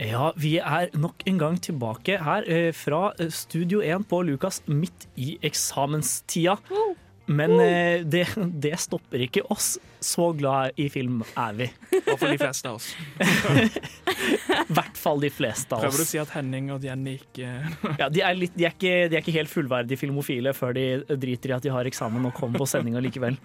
Ja, vi er nok en gang tilbake her eh, fra eh, Studio 1 på Lukas midt i eksamenstida. Men eh, det, det stopper ikke oss. Så glad i film er vi. Og for de fleste av oss. I hvert fall de fleste av oss. Prøver du å si at Henning og Jenny ikke Ja, de, er litt, de, er ikke, de er ikke helt fullverdige filmofile før de driter i at de har eksamen og kommer på sending likevel.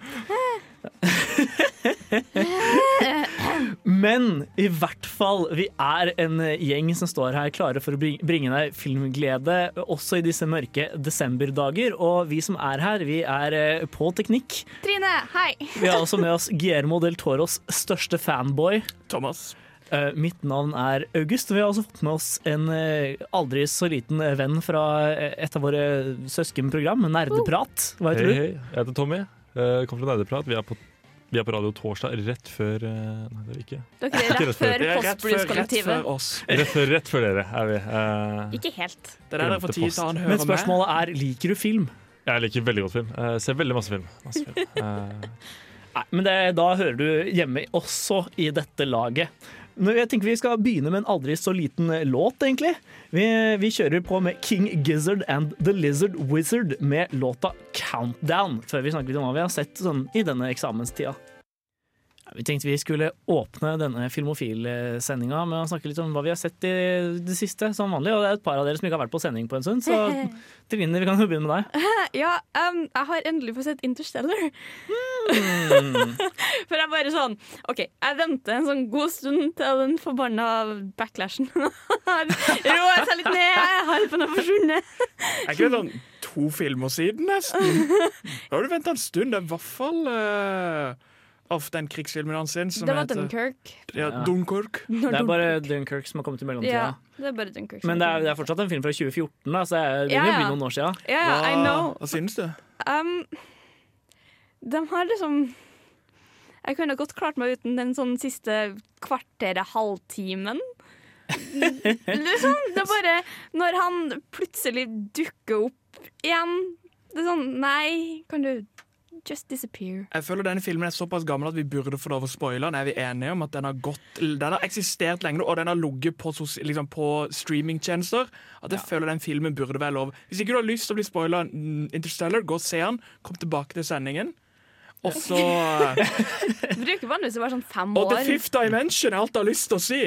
Men i hvert fall, vi er en gjeng som står her klare for å bringe deg filmglede også i disse mørke desemberdager. Og vi som er her, vi er eh, på teknikk. Trine, hei. Vi har også med oss Guillermo del Toros største fanboy. Thomas. Uh, mitt navn er August. Vi har også fått med oss en uh, aldri så liten venn fra eh, et av våre søskenprogram, Nerdeprat. Hva heter hey, du? hei. Jeg heter Tommy. Uh, kommer fra Nerdeprat. Vi er på, vi er på radio torsdag rett før eh, Nei, det er vi ikke. Dere er rett før Postblues-kollektivet. Rett rett før dere er vi. Uh, Ikke helt. Det er der dere tid til å høre Men spørsmålet er liker du film. jeg liker veldig godt film. Jeg ser veldig masse film. Masse film. Uh, Nei, men det, da hører du hjemme også i dette laget. Jeg tenker Vi skal begynne med en aldri så liten låt, egentlig. Vi, vi kjører på med King Gizzard and The Lizard Wizard med låta 'Countdown', før vi snakker litt om hva vi har sett sånn, i denne eksamenstida. Vi tenkte vi skulle åpne denne filmofilsendinga med å snakke litt om hva vi har sett i det siste, som vanlig. Og det er et par av dere som ikke har vært på sending på en stund, så Trine, vi kan jo begynne med deg. Ja, um, jeg har endelig fått sett Interstellar. For jeg bare sånn OK, jeg venter en sånn god stund til den forbanna backlashen har roa seg litt ned. Jeg har på noe forsvunnet. Er ikke det sånn to filmer siden, nesten? Da har du venta en stund. Det er i hvert fall uh, Of den krigsfilmen hans sin som Det var heter Dunkirk. ja, Dunkirk. Det er bare Dunkirk som har kommet i mellomtida. Ja, det er bare Dunkirk. Men det er, det er fortsatt en film fra 2014, da, så det Ja, begynner å bli noen år I know. Hva synes du? Um, de har liksom Jeg kunne godt klart meg uten den sånn siste kvarteret, halvtimen. liksom. Det er bare Når han plutselig dukker opp igjen Det er sånn Nei, kan du just disappear? Jeg føler denne filmen er såpass gammel at vi burde få lov å spoile den. Er vi enige om at den har gått Den har eksistert lenge, og den har ligget på, liksom på streamingtjenester? At jeg føler den filmen burde være lov. Hvis ikke du har lyst til å bli spoila Interstellar, gå og se den. Kom tilbake til sendingen. Og så bruker vanligvis å være sånn fem år. Og. The Fifth Dimension er alt jeg har lyst til å si!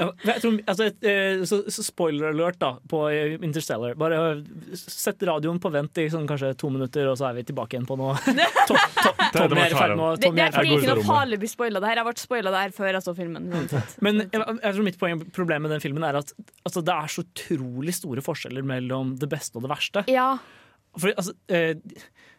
Jeg tror, altså, eh, så, så spoiler alert da på Interstellar. Bare sett radioen på vent i sånn, kanskje to minutter, og så er vi tilbake igjen på noe. To, to, Tommy er i ferd med å Det, det, er fordi ikke noe farlig å bli spoila. Det har vært spoila der før jeg så filmen. Men jeg, jeg tror mitt poeng, problem med den filmen er at altså, det er så utrolig store forskjeller mellom det beste og det verste. Ja. For, altså, eh,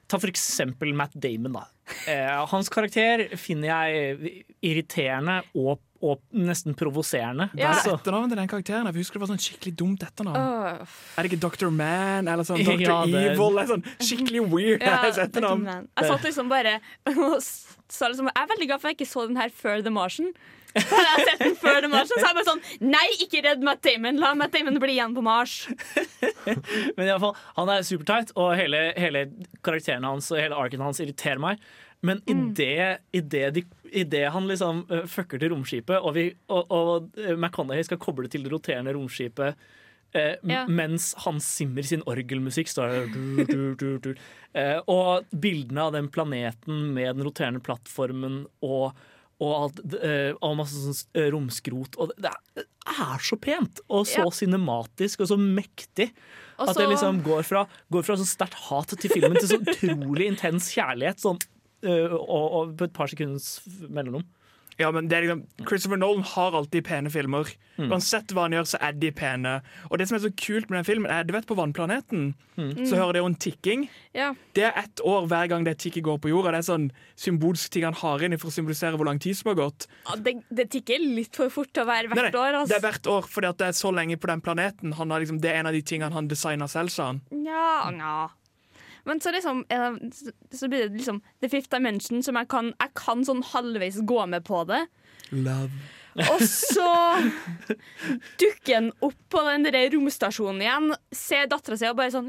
ta for eksempel Matt Damon. Da. Eh, hans karakter finner jeg irriterende og, og nesten provoserende. Hva er Altså, etternavnet til den karakteren? Jeg husker det var sånn skikkelig dumt etternavn. Åh. Er det ikke Dr. Man eller sånn Dr. Ja, det- Evil? Det er sånn skikkelig weird Ja, etternavn. Jeg satt liksom bare og sa liksom Jeg er veldig glad for jeg ikke så den her før The Martian. Jeg sett den før The Martian, så er jeg bare sånn Nei, ikke redd Matt Damon! La Matt Damon bli igjen på Mars. Men i alle fall, han er supertight, og hele, hele karakteren hans og hele arken hans irriterer meg. Men idet i det de i det han liksom uh, fucker til romskipet, og, vi, og, og McConaughey skal koble til det roterende romskipet eh, Ja. mens Hans Zimmer sin orgelmusikk står der du, du, du, du. Eh, Og bildene av den planeten med den roterende plattformen og, og alt, eh, og masse sånn eh, romskrot. Og det, er så pent! Og så Ja. cinematisk og så mektig. Og At det liksom går fra, går fra sånn sterkt hat til filmen til så utrolig intens kjærlighet. Sånn, øh, og, og på et par sekunds mellomrom. Ja, men det er liksom, Christopher Nolan har alltid pene filmer. Mm. Uansett hva han gjør, så er de pene. Og det som er så kult med den filmen, er du vet på vannplaneten, så hører det jo en tikking. Ja. Det er ett år hver gang det tikket går på jorda. Det er sånn symbolsk ting han har inni for å symbolisere hvor lang tid som har gått. Ja, Det, det tikker litt for fort til å være hvert Nei, nei, år. Det Altså. er hvert år fordi at det er så lenge på den planeten. Han har liksom, det er en av de tingene han designa selv, sa han. Ja, ja. Men så liksom så- Så blir det liksom The Fifth Dimension, som jeg kan, jeg kan sånn halvveis gå med på det. Love. Og så dukker han opp på den der romstasjonen igjen, ser dattera si og bare sånn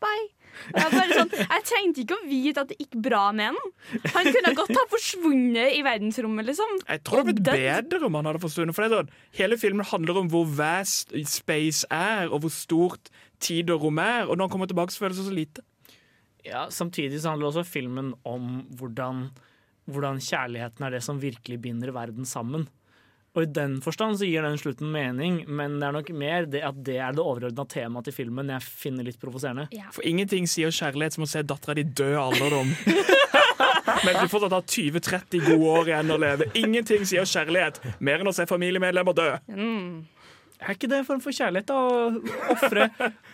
Bye. Jeg, bare sånn, jeg trengte ikke å vite at det gikk bra med han. Han kunne godt ha forsvunnet i verdensrommet, liksom. Jeg tror det hadde blitt bedre om han hadde forsvunnet. For det sånn, hele filmen handler om hvor vast space er, og hvor stort tid og rom er. Og når han kommer tilbake, så føles det så lite. Ja, Samtidig så handler også filmen om hvordan, hvordan kjærligheten er det som virkelig binder verden sammen. Og I den forstand så gir den slutten mening, men det er nok mer det at det er det overordna temaet til filmen jeg finner litt provoserende. For ingenting sier kjærlighet som å se dattera di dø i alderdom. Men du fortsatt har 20-30 gode år igjen å leve. Ingenting sier kjærlighet mer enn å se familiemedlemmer dø. Mm. Er ikke det en form for kjærlighet, da? Å ofre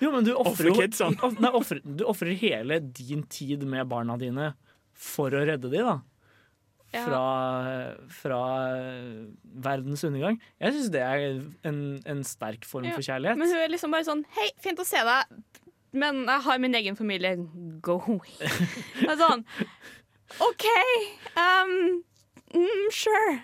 Jo, men du ofrer jo Nei, ofre- Du ofrer hele din tid med barna dine for å redde dem, da. Fra, fra verdens undergang. Jeg syns det er en, en sterk form Ja, for kjærlighet. Men hun er liksom bare sånn Hei, fint å se deg, men jeg har min egen familie. Go away. Sånn OK. Um, mm, sure.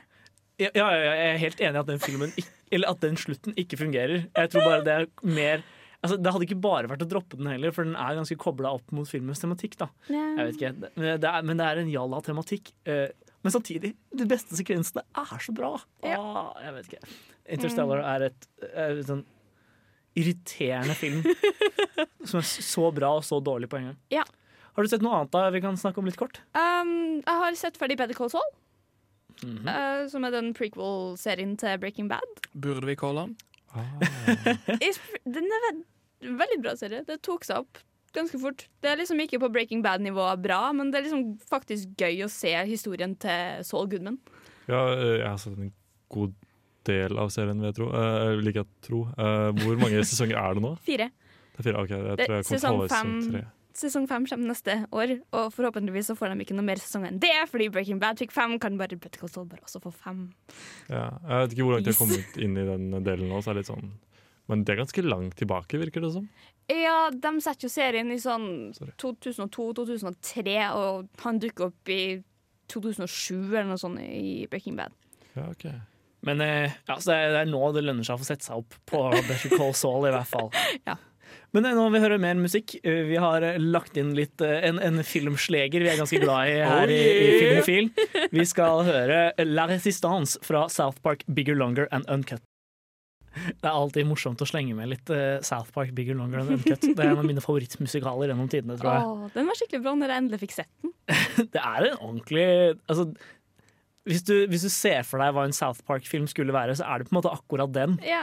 Ja, ja, ja, jeg er helt enig i at den filmen ikk- Eller at den slutten ikke fungerer. Jeg tror bare det er mer Altså, det hadde ikke bare vært å droppe den heller, for den er ganske kobla opp mot filmens tematikk. da Jeg vet ikke, det- men det er, men det er en jalla tematikk. eh, Men samtidig, de beste sekvensene er så bra. Ja. Ah, jeg vet ikke. Interstellar er et, er et sånn irriterende film. som er så bra og så dårlig på en gang. Ja. Har du sett noe annet da vi kan snakke om litt kort? Um, jeg har sett ferdig Better Call Saul, Mhm. uh, som er den prequel-serien til Breaking Bad. Burde vi calle den? Ah. Den er ve veldig bra serie. Det tok seg opp ganske fort. Det er liksom ikke på Breaking Bad-nivå bra, men det er liksom faktisk gøy å se historien til Saul Goodman. Ja, eh, jeg har sett en god del av serien, vil jeg tro. Eh, Jeg tro. Uh, Hvor mange sesonger er det nå? Fire. Det er fire, ok, jeg Det- tror jeg kom sesong fem. tre. Sesong fem kommer neste år, og forhåpentligvis så får de ikke noe mer sesonger enn det, fordi Breaking Bad fikk fem, kan bare Better Call Saul bare også få fem. Ja, jeg vet ikke hvor langt jeg har kommet inn i den delen nå. Så er det litt sånn Men det er ganske langt tilbake, virker det som. Ja, de setter jo serien i sånn 2002-2003, og han dukker opp i 2007 eller noe sånt i Breaking Bad. Ja, ok Men eh, ja, så det, er, det er nå det lønner seg å få sette seg opp på Better Call Saul, i hvert fall. Ja. Men eh, nå vil vi høre mer musikk. Eh, Vi har eh, lagt inn litt en, en filmsleger vi er ganske glad i her i, i Filmofil. Vi skal høre La Resistance fra South Park Bigger Longer and Uncut. Det er alltid morsomt å slenge med litt South Park Bigger Longer and Uncut. Det er en av mine favorittmusikaler gjennom tidene, tror jeg. Åh, den var skikkelig bra når jeg endelig fikk sett den. Det er en ordentlig altså, hvis, du, hvis du ser for deg hva en South Park-film skulle være, så er det på en måte akkurat den. Ja.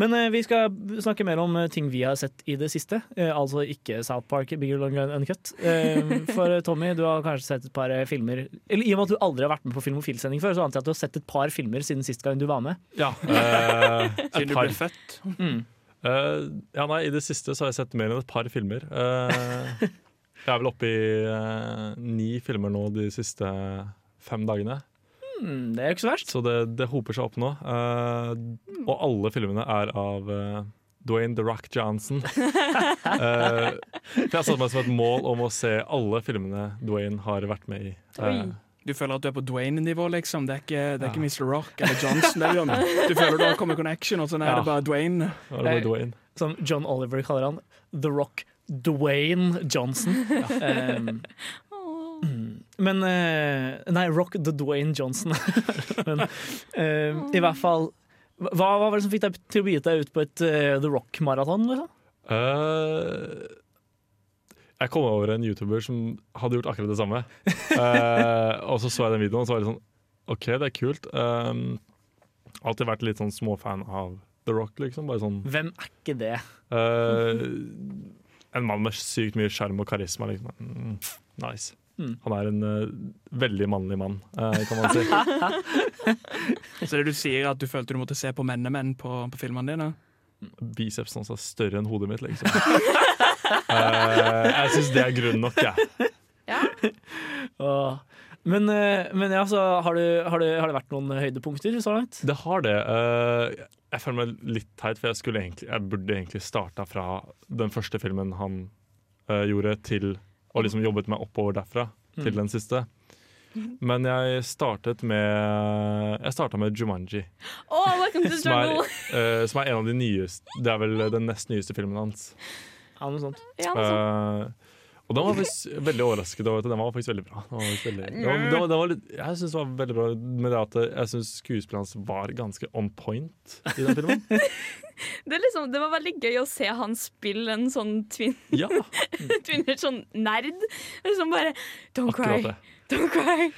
Men eh, vi skal snakke mer om eh, ting vi har sett i det siste. Eh, altså ikke South Park, Bigger Long Uncut. Eh, for Tommy, du har kanskje sett et par filmer Eller I og med at du aldri har vært med på Filmofil-sending før, så antar jeg at du har sett et par filmer siden sist gang du var med. Ja. eh, Siden du ble født. Mm. Eh, ja, nei, I det siste så har jeg sett mer enn et par filmer. Eh, jeg er vel oppe i eh, ni filmer nå de siste fem dagene. Mm, det er jo ikke så verst. Så det, det hoper seg opp nå. Eh, og alle filmene er av uh, Dwayne The Rock Johnson. uh, jeg har satt meg som et mål om å se alle filmene Dwayne har vært med i. Uh, Du føler at du er på Dwayne-nivå, liksom. Det er ikke, det er ikke Mr. Rock eller Johnson. Det er du føler du har kommet connection, og sånn er Ja. det bare Dwayne. er det bare Dwayne. Som John Oliver kaller han. The Rock Dwayne Johnson. Um, men eh, Nei, Rock the Dwayne Johnson. men eh, i hvert fall hva, hva var det som fikk deg til å begi deg ut på et uh, The Rock-maraton? Liksom? Uh, jeg kom over en YouTuber som hadde gjort akkurat det samme. uh, og så så jeg den videoen, og så var det sånn OK, det er kult. Um, alltid vært litt sånn småfan av The Rock, liksom. Sånn Hvem er ikke det? En mann med sykt mye sjarm og karisma, liksom. Mm, nice. Han er en uh, veldig mannlig mann, uh, kan man si. Så det du sier, er at du følte du måtte se på mennemenn på, på filmene dine? Bicepsen hans er større enn hodet mitt, liksom. uh, jeg syns det er grunn nok, jeg. Ja. ja. Men, men ja, så har, du, har, det, har det vært noen høydepunkter så langt? Det har det. Eh, jeg føler meg litt teit, for jeg, egentlig, jeg burde egentlig starta fra den første filmen han eh, gjorde, til og liksom jobbet meg oppover derfra til Mm. den siste. Men jeg startet med Jeg starta med Jumanji, Oh, welcome to som er, jungle! eh, som er en av de nyeste Det er vel den nest nyeste filmen hans. Ja, noe sånt. Ja, noe Eh, og den var faktisk veldig overrasket over at den var faktisk veldig bra. Den var faktisk veldig, den var, den var, den var litt, jeg syns det var veldig bra med det at jeg syns skuespilleren hans var ganske on point i den filmen. det, er liksom, det var veldig gøy å se han spille en sånn twin, Ja, twinner, sånn nerd. Liksom bare Don't cry, det. don't cry.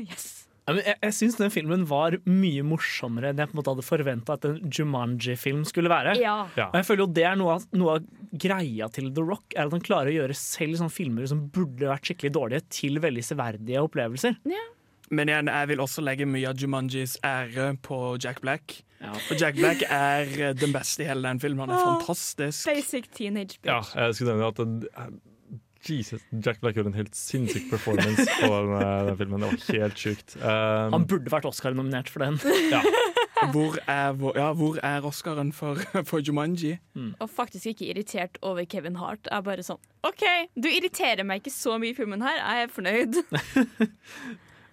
Yes. Jeg jeg syns den filmen var mye morsommere enn jeg på en måte hadde forventa at en Jumanji-film skulle være. Ja. Ja. Og jeg føler jo det er noe av, noe av greia til The Rock, er at han klarer å gjøre selv sånne filmer som burde vært skikkelig dårlige, til veldig severdige opplevelser. Ja. Men igjen, jeg vil også legge mye av Jumanjis ære på Jack Black. Ja. For Jack Black er eh, den beste i hele den filmen. Han er fantastisk. Basic teenage bitch. Ja, jeg skulle nevne at den, Jesus, Jack Black gjorde en helt sinnssyk performance på den, eh, den filmen. Det var helt sjukt. Um, Han burde vært Oscar-nominert for den. Hvor er, hvor, ja, hvor er Oscaren for, for Jumanji? Og faktisk ikke irritert over Kevin Hart. Jeg er bare sånn OK, du irriterer meg ikke så mye i filmen her. Jeg er fornøyd.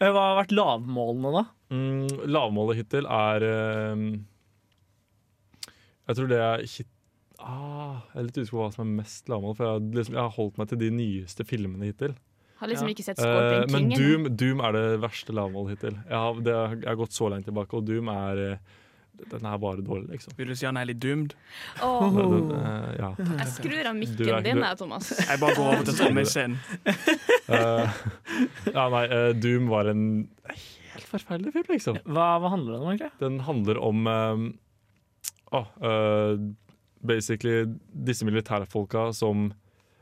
Eh, Hva har vært lavmålene, da? mm, lavmålet hittil er um, Jeg tror det er hit, ah, Jeg er litt usikker på hva som er mest lavmål, for jeg har, liksom, jeg har holdt meg til de nyeste filmene hittil. Har liksom Ja. ikke sett Eh, Scorpion men King. Men Doom, Doom er det verste lavmålet hittil. Jeg har, det, jeg har gått så langt tilbake, og Doom er eh, Den er bare dårlig, liksom. Vil du si han er litt doomed? Oh. Den, den, uh, ja. jeg skrur av mikken er- din, jeg, Thomas. Jeg bare går over til Tommy sin. Eh, ja, nei, uh, Doom var en helt forferdelig film, liksom. Hva, hva handler den om, egentlig? Den handler om um, eh, Basically disse militærfolka som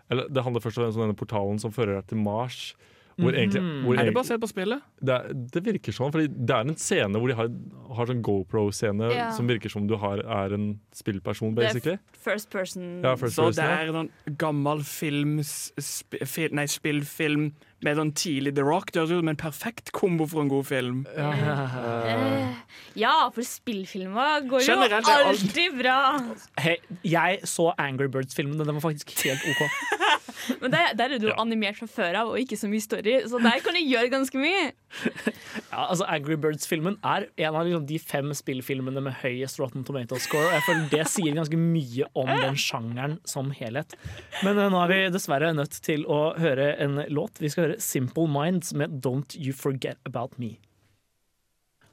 Eller det handler først og fremst om denne portalen som fører deg til Mars. Hvor egentlig, Mhm. hvor Er det basert på spillet? det, er, det virker sånn, fordi det er en scene hvor de har, har sånn GoPro-scene Ja. som virker som du har, er en spillperson, Det er. First person. Ja, first Så person, det er en sånn gammel film, sp nei, spillfilm med sånn tidlig The Rock. Det høres ut som en perfekt kombo for en god film. Ja, ja, for spillfilmer går jo Generelt jo alltid bra. Hey, jeg så Angry Birds-filmen, og den var faktisk helt OK. Men der, der er du Ja. animert fra før av, og ikke så mye story, så der kan du gjøre ganske mye. Ja, altså Angry Birds-filmen er en av liksom, de fem spillfilmene med høyest Rotten Tomato-score. Og jeg føler Det sier ganske mye om den sjangeren som helhet. Men eh, nå er vi dessverre nødt til å høre en låt. Vi skal høre Simple Minds med Don't You Forget About Me.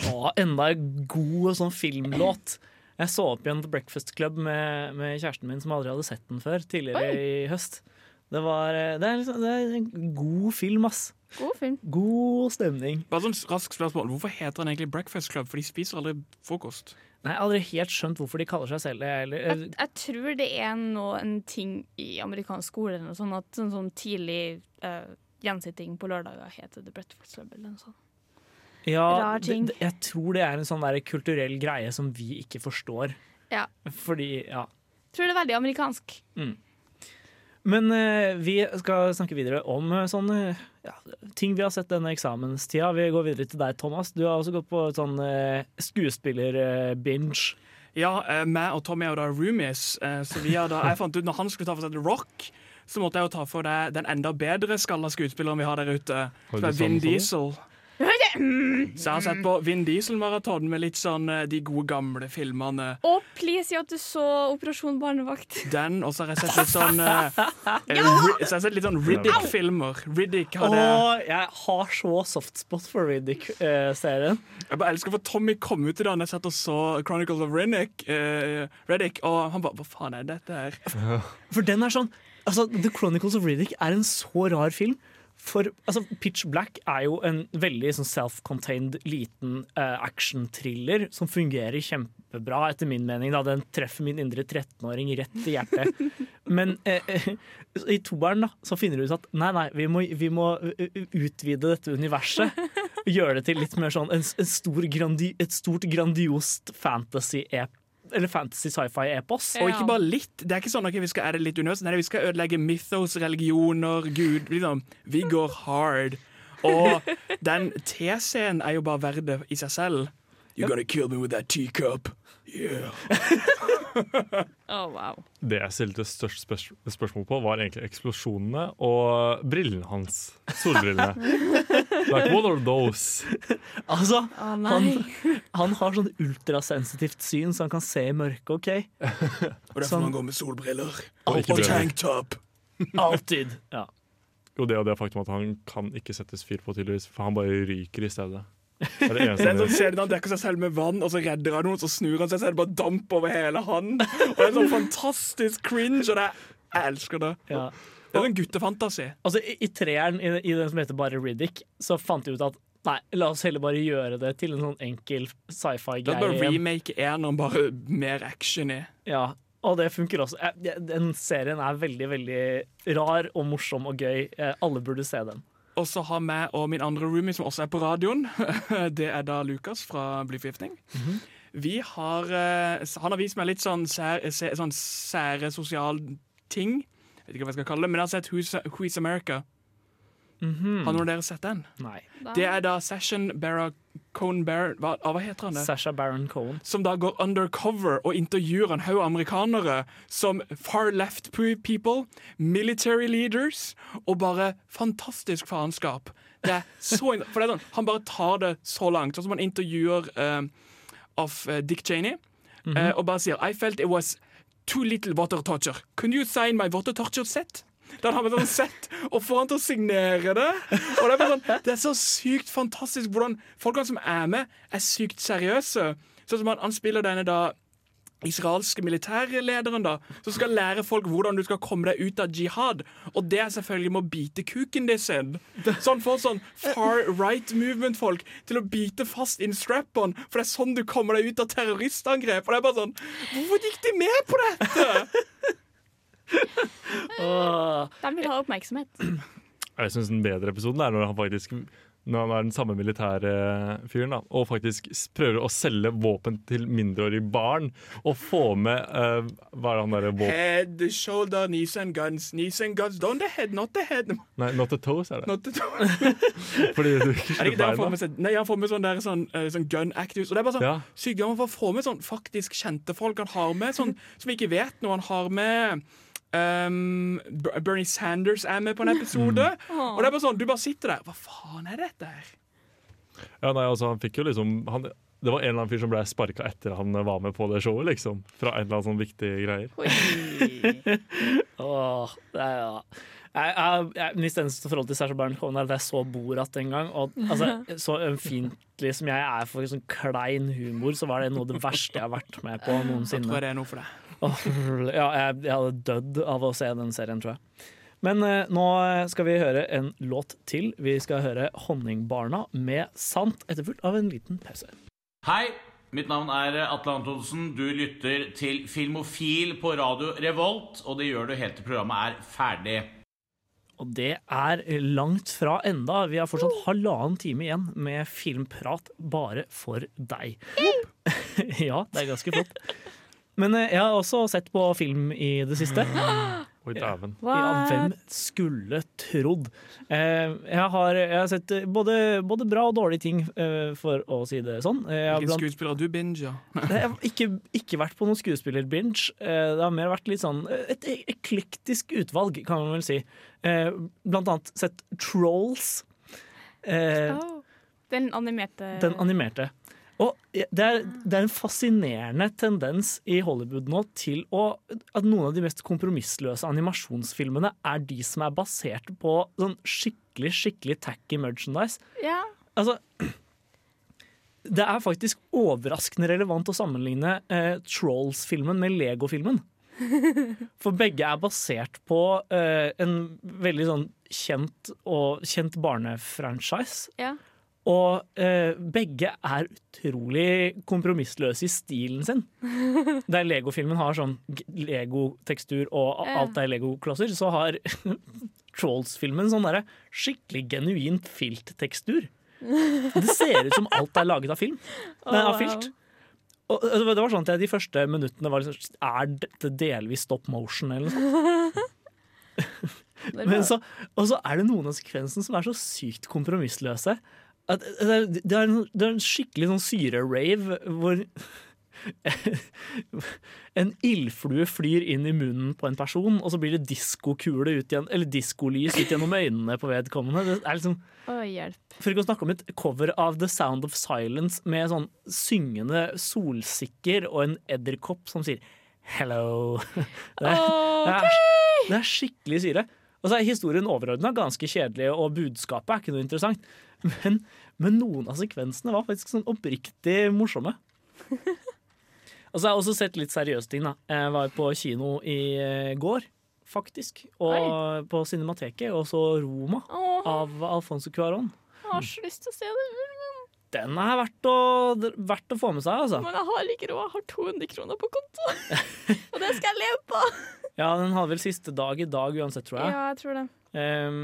Å, enda en god sånn filmlåt. Jeg så opp igjen The Breakfast Club med, med kjæresten min, som aldri hadde sett den før, tidligere i høst. Det, var, eh, det, er liksom, det er en god film, ass. God film. God stemning. Bare sånn raskt spørsmål. Hvorfor heter den egentlig Breakfast Club? For de spiser aldri frokost. Nei, Jeg har aldri helt skjønt hvorfor de kaller seg selv det. Jeg, jeg tror det er nå en ting i amerikansk skole eller noe sånt, at en sånn tidlig uh, gjensitting på lørdager heter The Breakfast Club. Eller noe sånt. ja, rar ting. det, jeg tror det er en sånn der kulturell greie som vi ikke forstår. Ja. Fordi, ja. Jeg tror det er veldig amerikansk. Men eh, vi skal snakke videre om eh, sånne ja, ting vi har sett denne eksamenstida. Vi går videre til deg, Thomas. Du har også gått på sånn uh, skuespiller-binge. Ja, eh, meg og Tommy er jo da roomies, eh, så vi har da, jeg fant ut når han skulle ta for seg The Rock, så måtte jeg jo ta for deg den enda bedre skalla skuespilleren vi har der ute, som er Vin sånn, sånn? Diesel. Så jeg har sett på Vin Diesel-maraton med litt sånn eh, de gode gamle filmene. Og please si at du så Operasjon barnevakt. Den, og så har jeg sett litt sånn eh, eh, Så jeg har sett litt sånn Riddick-filmer. Riddick hadde Og jeg har så softspot for Riddick-serien. Jeg bare elsker for Tommy kom ut i dag da jeg satt og så Chronicles of Riddick, eh, Riddick og han bare Hva faen er dette her? For den er sånn altså, The Chronicles of Riddick er en så rar film. For altså, Pitch Black er jo en veldig sånn self-contained liten uh, action-thriller som fungerer kjempebra, etter min mening. Da. Den treffer min indre 13-åring rett i hjertet. Men uh, uh, i toeren finner du ut at nei, nei, vi må, vi må eh, utvide dette universet. Gjøre det til litt mer sånn en, en stor grandi, et stort, grandiost fantasy-ep eller fantasy sci-fi-epos. Og ikke bare litt. Det er ikke sånn at vi skal litt unøst. Nei, vi skal ødelegge mythos, religioner, gud. Liksom. Vi går hard. Og den T-scenen er jo bare verdt det i seg selv. You're gonna kill me with that teacup. Yeah. Oh, wow. Det jeg stilte størst spørs spørsmål på, var egentlig eksplosjonene og brillene hans. Solbrillene. like, what are those? Altså, oh, han, han har sånn ultrasensitivt syn, så han kan se i mørket, OK? Og derfor Sånn. man går med solbriller. Og Og tanktop. Alltid. Ja. Og det og det faktum at han kan ikke settes fyr på, tydeligvis, for han bare ryker i stedet. Det er det er sånn han dekker seg selv med vann, og så redder han noen, så snur han seg, så er det bare damp over hele han. Og det er sånn fantastisk cringe, og det jeg elsker det. Ja. Det er en guttefantasi. Altså, I, i treeren, i, i den som heter bare Riddick, så fant de ut at nei, la oss heller bare gjøre det til en sånn enkel Det er sci-fi-greie. bare remake eneren, bare mer action i. Ja, og det funker også. Den serien er veldig, veldig rar og morsom og gøy. Eh, Alle burde se den. Og så har jeg og min andre roomie, som også er på radioen, det er da Lukas fra Blyforgiftning. Vi har eh, Han har vist meg litt sånn, sær, se- sånn sære sosial ting. Jeg Vet ikke hva jeg skal kalle det, men jeg har sett Who's, Who is -hmm. Har noen av dere sett den? Nei. Det er da Session Barra Cone Bear hva, hva heter han det? Sasha Baron Cohen. Som da går undercover og intervjuer en haug amerikanere som far left people, military leaders, og bare fantastisk faenskap. Det er så For det er sånn, han bare tar det så langt. Sånn som han intervjuer eh, av eh, Dick Cheney, eh, og bare sier I felt it was too little water torture. Can you sign my water torture set? Han har vi sånn sett og får han til å signere det. Og det, er sånn, det er så sykt fantastisk hvordan folkene som er med, er sykt seriøse. Sånn som han, han spiller denne da israelske militærlederen da, som skal lære folk hvordan du skal komme deg ut av jihad. Og det er selvfølgelig med å bite kuken din sin. Så han får sånn far right movement-folk til å bite fast in strap-on, for det er sånn du kommer deg ut av terroristangrep. Og det er bare sånn Hvorfor gikk de med på dette?! De vil ha oppmerksomhet. Jeg syns den bedre episoden er når han faktisk når han er den samme militære fyren da, og faktisk prøver å selge våpen til mindreårige barn. Og få med uh, Hva er det han derre våpen... Head, shoulder, knees and guns. Knees and guns, don't the head, not the head. Nei, not the toes, er det. Not the toes. Fordi du ikke Er det ikke får med seg? Nei, han får med sånn, der, sånn, uh, sånn gun actors. Og det er bare sånn Ja. sykt gøy. Han får få med sånn faktisk kjente folk han har med, sånn, som ikke vet noe. Han har med ehm, Ber- Bernie Sanders er med på en episode. Og det er bare sånn, du bare sitter der. Hva faen er dette her? Ja, nei, altså, han fikk jo liksom han, Det var en eller annen fyr som ble sparka etter han var med på det showet, liksom. Fra en eller annen sånn viktig greier. åh, det er, ja. Jeg, jeg, jeg, mitt eneste forhold til Sasha Baron Cohen er at jeg så Borat en gang. Og altså, så ømfintlig som jeg er for sånn klein humor, så var det noe av det verste jeg har vært med på noensinne. Jeg tror det er noe for deg. Ja, jeg, jeg hadde dødd av å se den serien, tror jeg. Men eh, nå skal vi høre en låt til. Vi skal høre 'Honningbarna' med 'Sant', etterfulgt av en liten pause. Hei, mitt navn er Atle Antonsen. Du lytter til Filmofil på radio Revolt, og det gjør du helt til programmet er ferdig. Og det er langt fra enda. Vi har fortsatt halvannen time igjen med filmprat bare for deg. ja, det er ganske flott. Men eh, jeg har også sett på film i det siste. Oi, dæven. Ja, hvem skulle trodd? Eh, jeg, har, jeg har sett eh, både, både bra og dårlige ting, for å si det sånn. Hvilken skuespiller har du binga? jeg har ikke, ikke vært på noen skuespiller-binge. Det har mer vært litt sånn et eklektisk utvalg, kan man vel si. Eh, Blant annet sett Trolls. Eh, Oh. Den animerte Den animerte. Og det er, det er en fascinerende tendens i Hollywood nå til å, at noen av de mest kompromissløse animasjonsfilmene er de som er basert på sånn skikkelig skikkelig tacky merchandise. Ja. Altså Det er faktisk overraskende relevant å sammenligne eh, Trolls-filmen med Lego-filmen. For begge er basert på eh, en veldig sånn kjent, og, kjent barnefranchise. Ja. Og eh, begge er utrolig kompromissløse i stilen sin. Der Lego-filmen har sånn Lego-tekstur og alt er Lego-klosser, så har Trolls-filmen sånn derre skikkelig genuint filttekstur. Det ser ut som alt er laget av film. Nei, av filt. Og det var- sånn at jeg de første minuttene var liksom Er dette delvis stop motion, eller noe sånt? Men så, og så er det noen av sekvensene som er så sykt kompromissløse. At det, er, det, er en, det er en skikkelig sånn syre-rave hvor en ildflue flyr inn i munnen på en person, og så blir det diskokule ut igjen, eller diskolys ut gjennom øynene på vedkommende. Det er liksom, hjelp. for ikke å snakke om et cover av The Sound of Silence med sånn syngende solsikker og en edderkopp som sier 'hello'. Det er, det er, det er skikkelig syre. Og så er historien overordna ganske kjedelig, og budskapet er ikke noe interessant. Men, men noen av sekvensene var faktisk sånn oppriktig morsomme. Og så har jeg også sett litt seriøse ting. da. Jeg var på kino i eh, går, faktisk. Og på Cinemateket, og så Roma Åh, av Alfonso Cuarón. jeg har så lyst til å se det. Den er verdt å, verdt å få med seg, altså. Men jeg har ikke råd. Jeg har 200 kroner på konto. Og det skal jeg leve på. Ja, den hadde vel siste dag i dag uansett, tror jeg. Ja, jeg tror det. Ehm,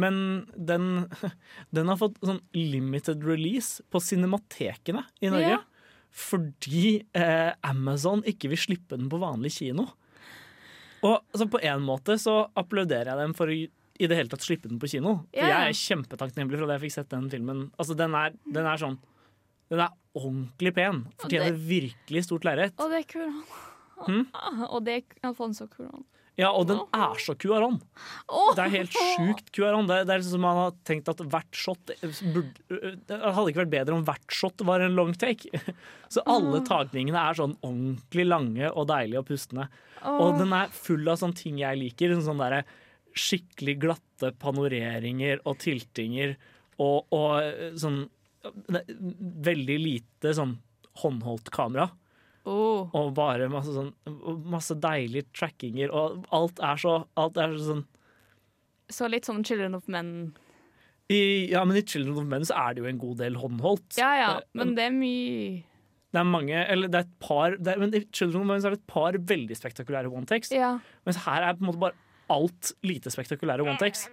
men den, den har fått sånn limited release på cinematekene i Norge. Ja. Fordi eh, Amazon ikke vil slippe den på vanlig kino. Og altså, på en måte så applauderer jeg dem for å i det hele tatt slippe den på kino. For Ja. jeg er kjempetakknemlig for at jeg fikk sett den filmen. Altså, den er, den er sånn Den er ordentlig pen. Fortjener virkelig stort lerret. Og det er Kuran. Hmm? Og det er Alfonso Kuran. Ja, og den er så. Åh! Det er helt sjukt Cuarón. Det, det er liksom man har tenkt at hvert shot burde, Det hadde ikke vært bedre om hvert shot var en long take. Så alle tagningene er sånn ordentlig lange og deilige og pustende. Og den er full av sånne ting jeg liker. Sånn derre skikkelig glatte panoreringer og tiltinger og, og sånn er Veldig lite sånn håndholdt kamera. Oh. Og bare masse sånn Masse deilige trackinger, og alt er så Alt er sånn Så litt sånn Children of Men. i, Ja, men i Children of Men så er det jo en god del håndholdt. Ja ja, Eh, men det er mye Det er mange Eller det er et par er, Men i Children of Men så er det et par veldig spektakulære one takes. Ja. Mens her er på en måte bare alt lite spektakulære one takes.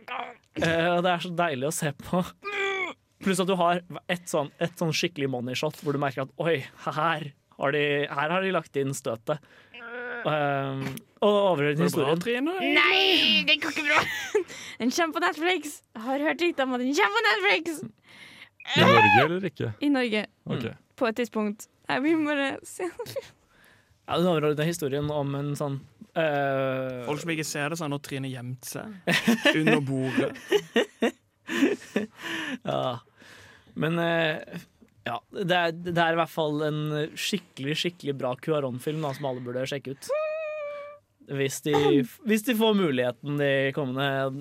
Eh, og det er så deilig å se på. Pluss at du har et sånn, et sånn skikkelig money shot hvor du merker at oi, her har de, her har de lagt inn støtet. Um, og Bra, historien. Trine. Nei, det går ikke bra! Den kommer på Netflix. Jeg har hørt rykter om at den kommer på Netflix I Norge eller ikke? i Norge Okay. på et tidspunkt. Jeg vil bare se Ja, den overordnede historien om en sånn uh... Folk som ikke ser det, så har nå Trine gjemt seg under bordet. Ja. Men eh, ja, det er, det er i hvert fall en skikkelig skikkelig bra Cuaron-film som alle burde sjekke ut. Hvis de, hvis de får muligheten de kommende,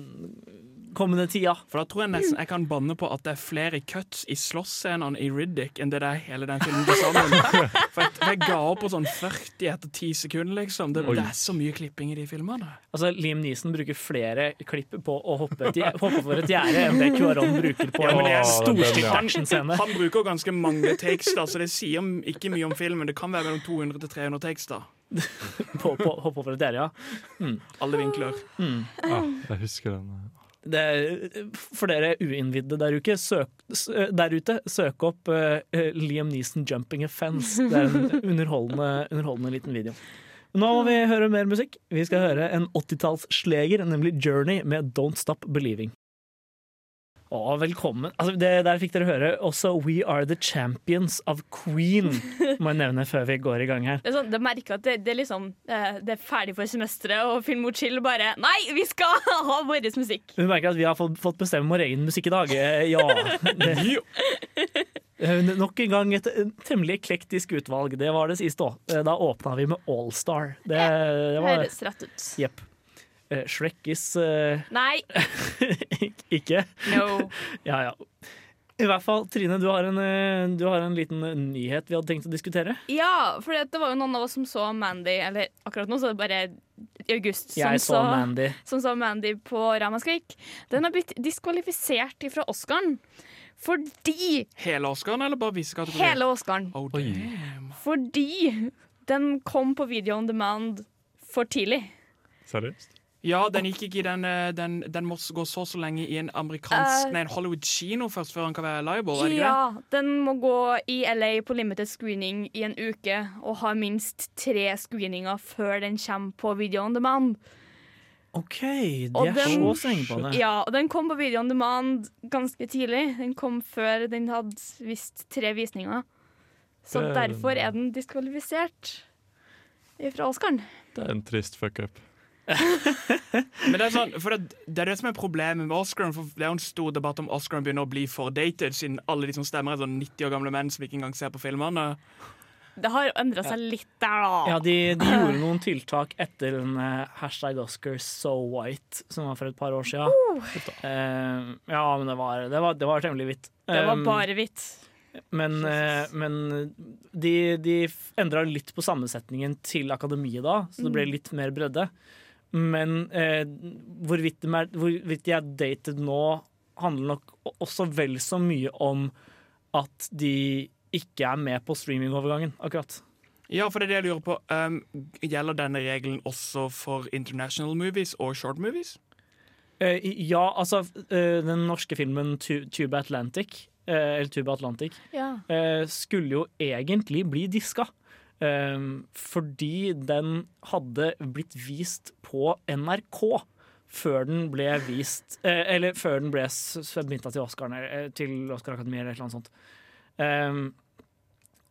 kommende tida. For da tror jeg nesten jeg kan banne på at det er flere cuts i slåssscenene i Riddick enn det det er hele den filmen til sammen. For jeg, jeg ga opp på sånn 40 etter 10 sekunder, liksom. Det, det er så mye klipping i de filmene. Altså, Liam Neeson bruker flere klipp på å hoppe, et, hoppe for et gjerde enn det Cuaron bruker på Ja, men det er en stor- storstilt ja. actionscene. Han bruker ganske mange takes, så det sier ikke mye om filmen. Det kan være mellom 200 til 300 takes. På, på, hoppe for et gjerde, ja. Alle vinkler. Ah, jeg husker den. Det, for dere uinnvidde der ute, søk, der ute, søk opp uh, Liam Neeson 'Jumping a Fence'. Det er en underholdende, underholdende liten video. Nå må vi høre mer musikk. Vi skal høre en 80-tallssleger, nemlig 'Journey' med 'Don't Stop Believing'. Å, velkommen. Altså, det der fikk dere høre også 'We Are The Champions of Queen', må jeg nevne før vi går i gang her. Det er sånn, det merker at det, det er liksom eh, Det er ferdig for semesteret, og Film mot chill bare Nei, vi skal ha vår musikk! Hun merker at vi har fått, fått bestemme vår egen musikk i dag. Eh, Ja. Det, Eh, Nok en gang et temmelig eklektisk utvalg. Det var det siste òg. Da åpna vi med Allstar. Det, det var Høres rett ut. Jepp. Eh, Shrekkis uh, Nei, Ikke? no. Ja ja. I hvert fall, Trine, du har en, eh, du har en liten eh, nyhet vi hadde tenkt å diskutere. Ja, for det var jo noen av oss som så Mandy, eller akkurat nå så er det bare i august, som Jeg så Mandy. som så Mandy på Ramaskrik. Den har blitt diskvalifisert fra Oscaren fordi Hele Oscaren, eller bare visse kategorier? Hele Oscaren. Oh. Fordi den kom på video on demand for tidlig. Seriøst? Ja, den gikk ikke i den eh, Den, den må gå så så lenge i en amerikansk uh, Nei, en Hollywood-kino først, før den kan være liable. Er det ikke det? Ja, den må gå i LA på limited screening i en uke og ha minst tre screeninger før den kommer på video on demand. OK, de Og er den- så strenge på det. Ja, og den kom på video on demand ganske tidlig. Den kom før den hadde visst tre visninger. Så Det er- derfor er den diskvalifisert fra Oscaren. Det er en trist fuck-up. Men det er, sånn, for det, det er det som er problemet med Oscaren. For det er jo en stor debatt om Oscaren begynner å bli for dated, siden alle de som stemmer, er sånn 90 år gamle menn som ikke engang ser på filmene. Det har jo endra seg litt der, da. Ja, de, de gjorde noen tiltak etter den eh, hashtag Oscar so white, som var for et par år siden. Uh, ja, men det var, det var, det var temmelig hvitt. det var Um, bare hvitt. Men, eh, men de, de endra litt på sammensetningen til akademiet da, så det ble litt mer bredde. Men eh, hvorvidt, de er, hvorvidt de er dated nå, handler nok også vel så mye om at de ikke er med på streamingovergangen, akkurat. Ja, for det er det jeg lurer på. Um, gjelder denne regelen også for international movies og short movies? Uh, ja, altså uh, den norske filmen Tu- Tuba Atlantic, uh, eller Tuba Atlantic, Ja. eh, skulle jo egentlig bli diska. Eh, fordi den hadde blitt vist på NRK før den ble vist eh, Eller før den ble submitta til Oscar, eh, til Oscar eller et eller annet sånt. Um,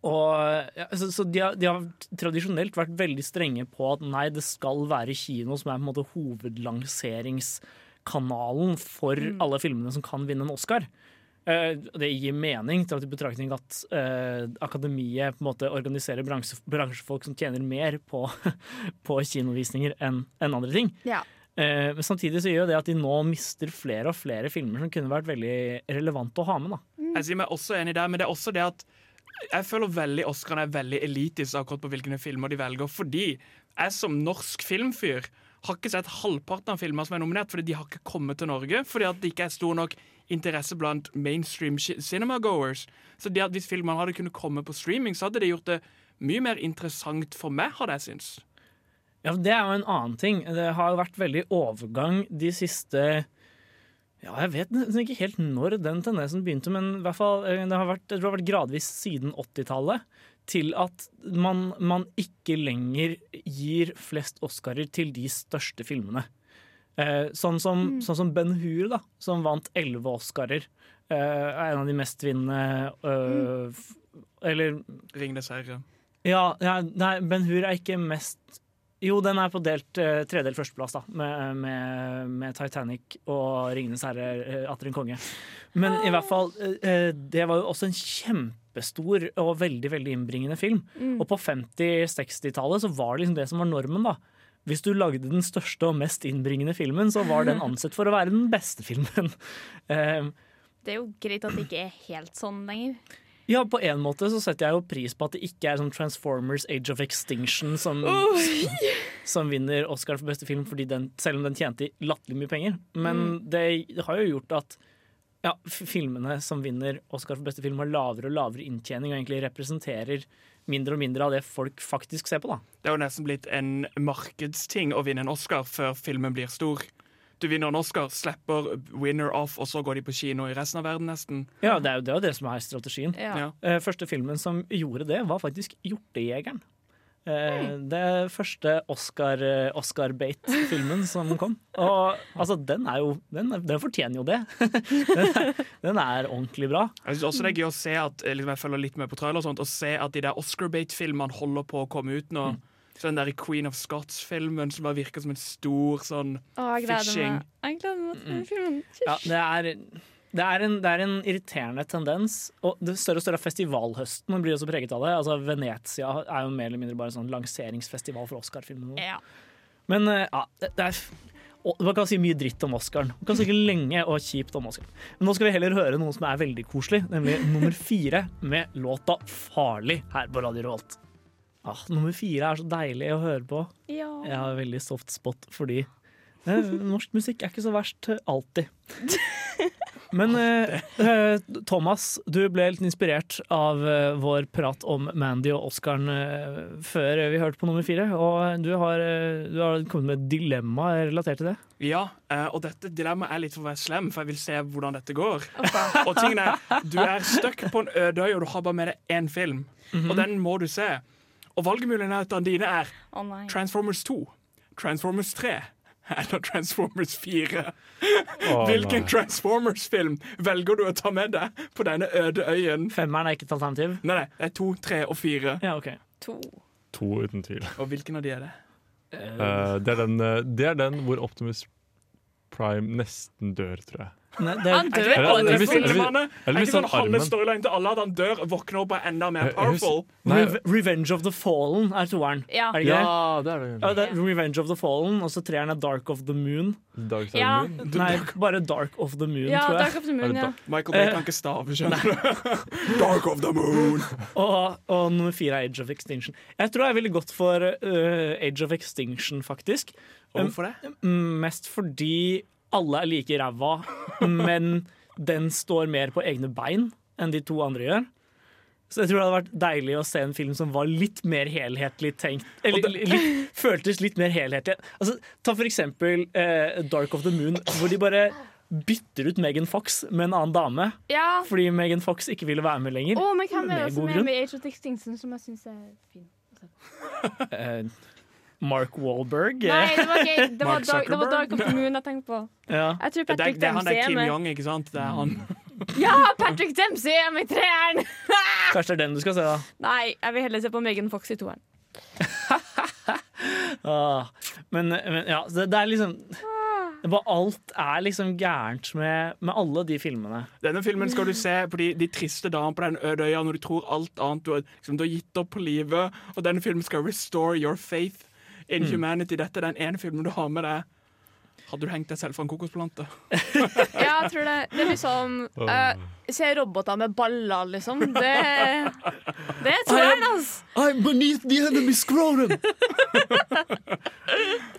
og, ja, så så de, har, de har tradisjonelt vært veldig strenge på at nei, det skal være kino som er på en måte hovedlanseringskanalen for alle filmene som kan vinne en Oscar. Eh, det gir mening, til at i betraktning at eh, akademiet på en måte organiserer bransje, bransjefolk som tjener mer på, på kinovisninger enn andre ting. Ja. Eh, men samtidig så gjør det at de nå mister flere og flere filmer som kunne vært veldig relevante å ha med. da. Jeg sier meg også enig der, men det er også det at jeg føler veldig Oscarene er veldig elitisk akkurat på hvilke filmer de velger. Fordi jeg som norsk filmfyr har ikke sett halvparten av filmer som er nominert, fordi de har ikke kommet til Norge. Fordi at det ikke er stor nok interesse blant mainstream cinema-goers. Så det at hvis filmene hadde kunnet komme på streaming, så hadde det gjort det mye mer interessant for meg, hadde jeg syntes. Ja, Det er jo en annen ting. Det har vært veldig overgang de siste Ja, jeg vet ikke helt når den tendensen begynte, men i hvert fall, eh, det har vært, det har vært gradvis siden 80-tallet til at man, man ikke lenger gir flest Oscarer til de største filmene. Eh, sånn, som, sånn som Ben Hur, da, som vant elleve Oscarer. Eh, er en av de mestvinnende øh, f- Eller Ringenes herre. ja, ja, nei, Ben Hur er ikke mest Jo, den er på delt eh, tredelt førsteplass, da, med, med, med Titanic og Ringenes herre, atter en konge. Men i hvert fall, eh, det var jo også en kjempestor og veldig veldig innbringende film. Og på 50-60-tallet så var det liksom det som var normen, da. Hvis du lagde den største og mest innbringende filmen, så var den ansett for å være den beste filmen. Eh, Det er jo greit at det ikke er helt sånn lenger. Ja, på en måte så setter jeg jo pris på at det ikke er sånn Transformers Age of Extinction som, som vinner Oscar for beste film, fordi den, selv om den tjente latterlig mye penger. Men det har jo gjort at ja, filmene som vinner Oscar for beste film, har lavere og lavere inntjening og egentlig representerer mindre og mindre av det folk faktisk ser på. da. Det er jo nesten blitt en markedsting å vinne en Oscar før filmen blir stor. Du vinner en Oscar, slipper winner off, og så går de på kino i resten av verden, nesten. Ja, Det er jo det, er det som er strategien. Ja. Ja. Eh, første filmen som gjorde det, var faktisk Hjortejegeren. Eh, det første Oscar, eh, som kom. Og altså, den er jo Den, er- den fortjener jo det. den, er, den er ordentlig bra. Jeg synes også det er gøy å se at eh, liksom, Jeg følger litt med på trailer og sånt, og se at de der Oscar-bait-filmene holder på å komme ut nå. Så den der Queen of Scots-filmen som bare virker som en stor sånn Å, jeg gleder Fishing. meg. Jeg gleder meg til den filmen. Ja, det er, det er, en, det er en irriterende tendens. Og det større og større festivalhøsten blir også preget av det. Altså, Venezia er jo mer eller mindre bare en sånn lanseringsfestival for Oscar-filmene. Ja. Men eh, ja, det, er Man kan si mye dritt om Oscaren. Man kan snakke lenge og kjipt om Oscaren. Men nå skal vi heller høre noe som er veldig koselig, nemlig nummer fire med låta 'Farlig' her på Radio Revolt. Ah, nummer fire er så deilig å høre på. Ja. Jeg har veldig soft spot fordi norsk musikk er ikke så verst eh, alltid. Men eh, eh, Thomas, du ble litt inspirert av eh, vår prat om Mandy og Oscaren eh, før vi hørte på nummer fire. Og du har, eh, du har kommet med et dilemma relatert til det. Ja, eh, og dette dilemmaet er litt for å være slem, for jeg vil se hvordan dette går. Og tingen er, Du er stuck på en øde øy, og du har bare med deg én film. Og den må du se. Og valgmulighetene dine er oh. Transformers 2, Transformers 3 eller Transformers 4. Oh, Hvilken. Transformers-film velger du å ta med deg på denne øde øyen? Femmeren er ikke et alternativ. Nei, nei, det er to, tre og fire. Ja, ok. To. To uten tvil. Og hvilken av de er det? Uh, det, er den, eh, det er den hvor Optimus Prime nesten dør, tror jeg. Nei, det, Han dør Eller- på eller eller eller Er ikke sånn han halve armen- storyline til alle at han dør, våkner opp og er enda mer Jeg- jeg powerful? Nei, Re Revenge of the Fallen er toeren. Ja. Er det ja, det er det. Ja, det er Revenge of the Fallen, og så treeren er Dark of the Moon. Dark Ja. of the Moon. Nei, bare Dark of the Moon, Ja, tror Dark of the Moon, ja. Michael Bay kan ikke stave, skjønner du. Dark of the Moon. Og, og nummer fire er Age of Extinction. Jeg tror jeg ville gått for uh, Age of Extinction, faktisk. Og Hvorfor det? Mest fordi alle er like ræva, men den står mer på egne bein enn de to andre gjør. Så jeg tror det hadde vært deilig å se en film som var litt mer helhetlig tenkt. Eller litt, føltes litt mer helhetlig. Altså, ta for eksempel eh, Dark of the Moon, hvor de bare bytter ut Megan Fox med en annen dame. Ja. Fordi Megan Fox ikke ville være med lenger. Oh, men hvem er Med det også god er med Age of Extinction som jeg syns er fin? Mark Wahlberg. Nei, det var okay. Det var, Dark, det var Dark of the Moon jeg tenkte på. Ja. Jeg tror Det er, Patrick det er han der er Kim med. Jong, ikke sant? Det er han. Ja, Patrick Dempsey er med i treeren! Kanskje det er den du skal se, da. Nei, jeg vil heller se på Megan Fox i toeren. Ah, men, men ja, det, det er liksom bare Alt er liksom gærent med, med alle de filmene. Denne filmen skal du se på de, de triste dagene på den øde øya når du tror alt annet du har, liksom, du har gitt opp på livet. Og denne filmen skal restore your faith in humanity. Dette er den ene filmen du har med deg. Hadde du hengt deg selv fra en kokosplante? Ja, jeg tror det. Det er liksom uh, Se roboter med baller, liksom. Det, det er toeren, altså! I'm beneath the enemy scrotum!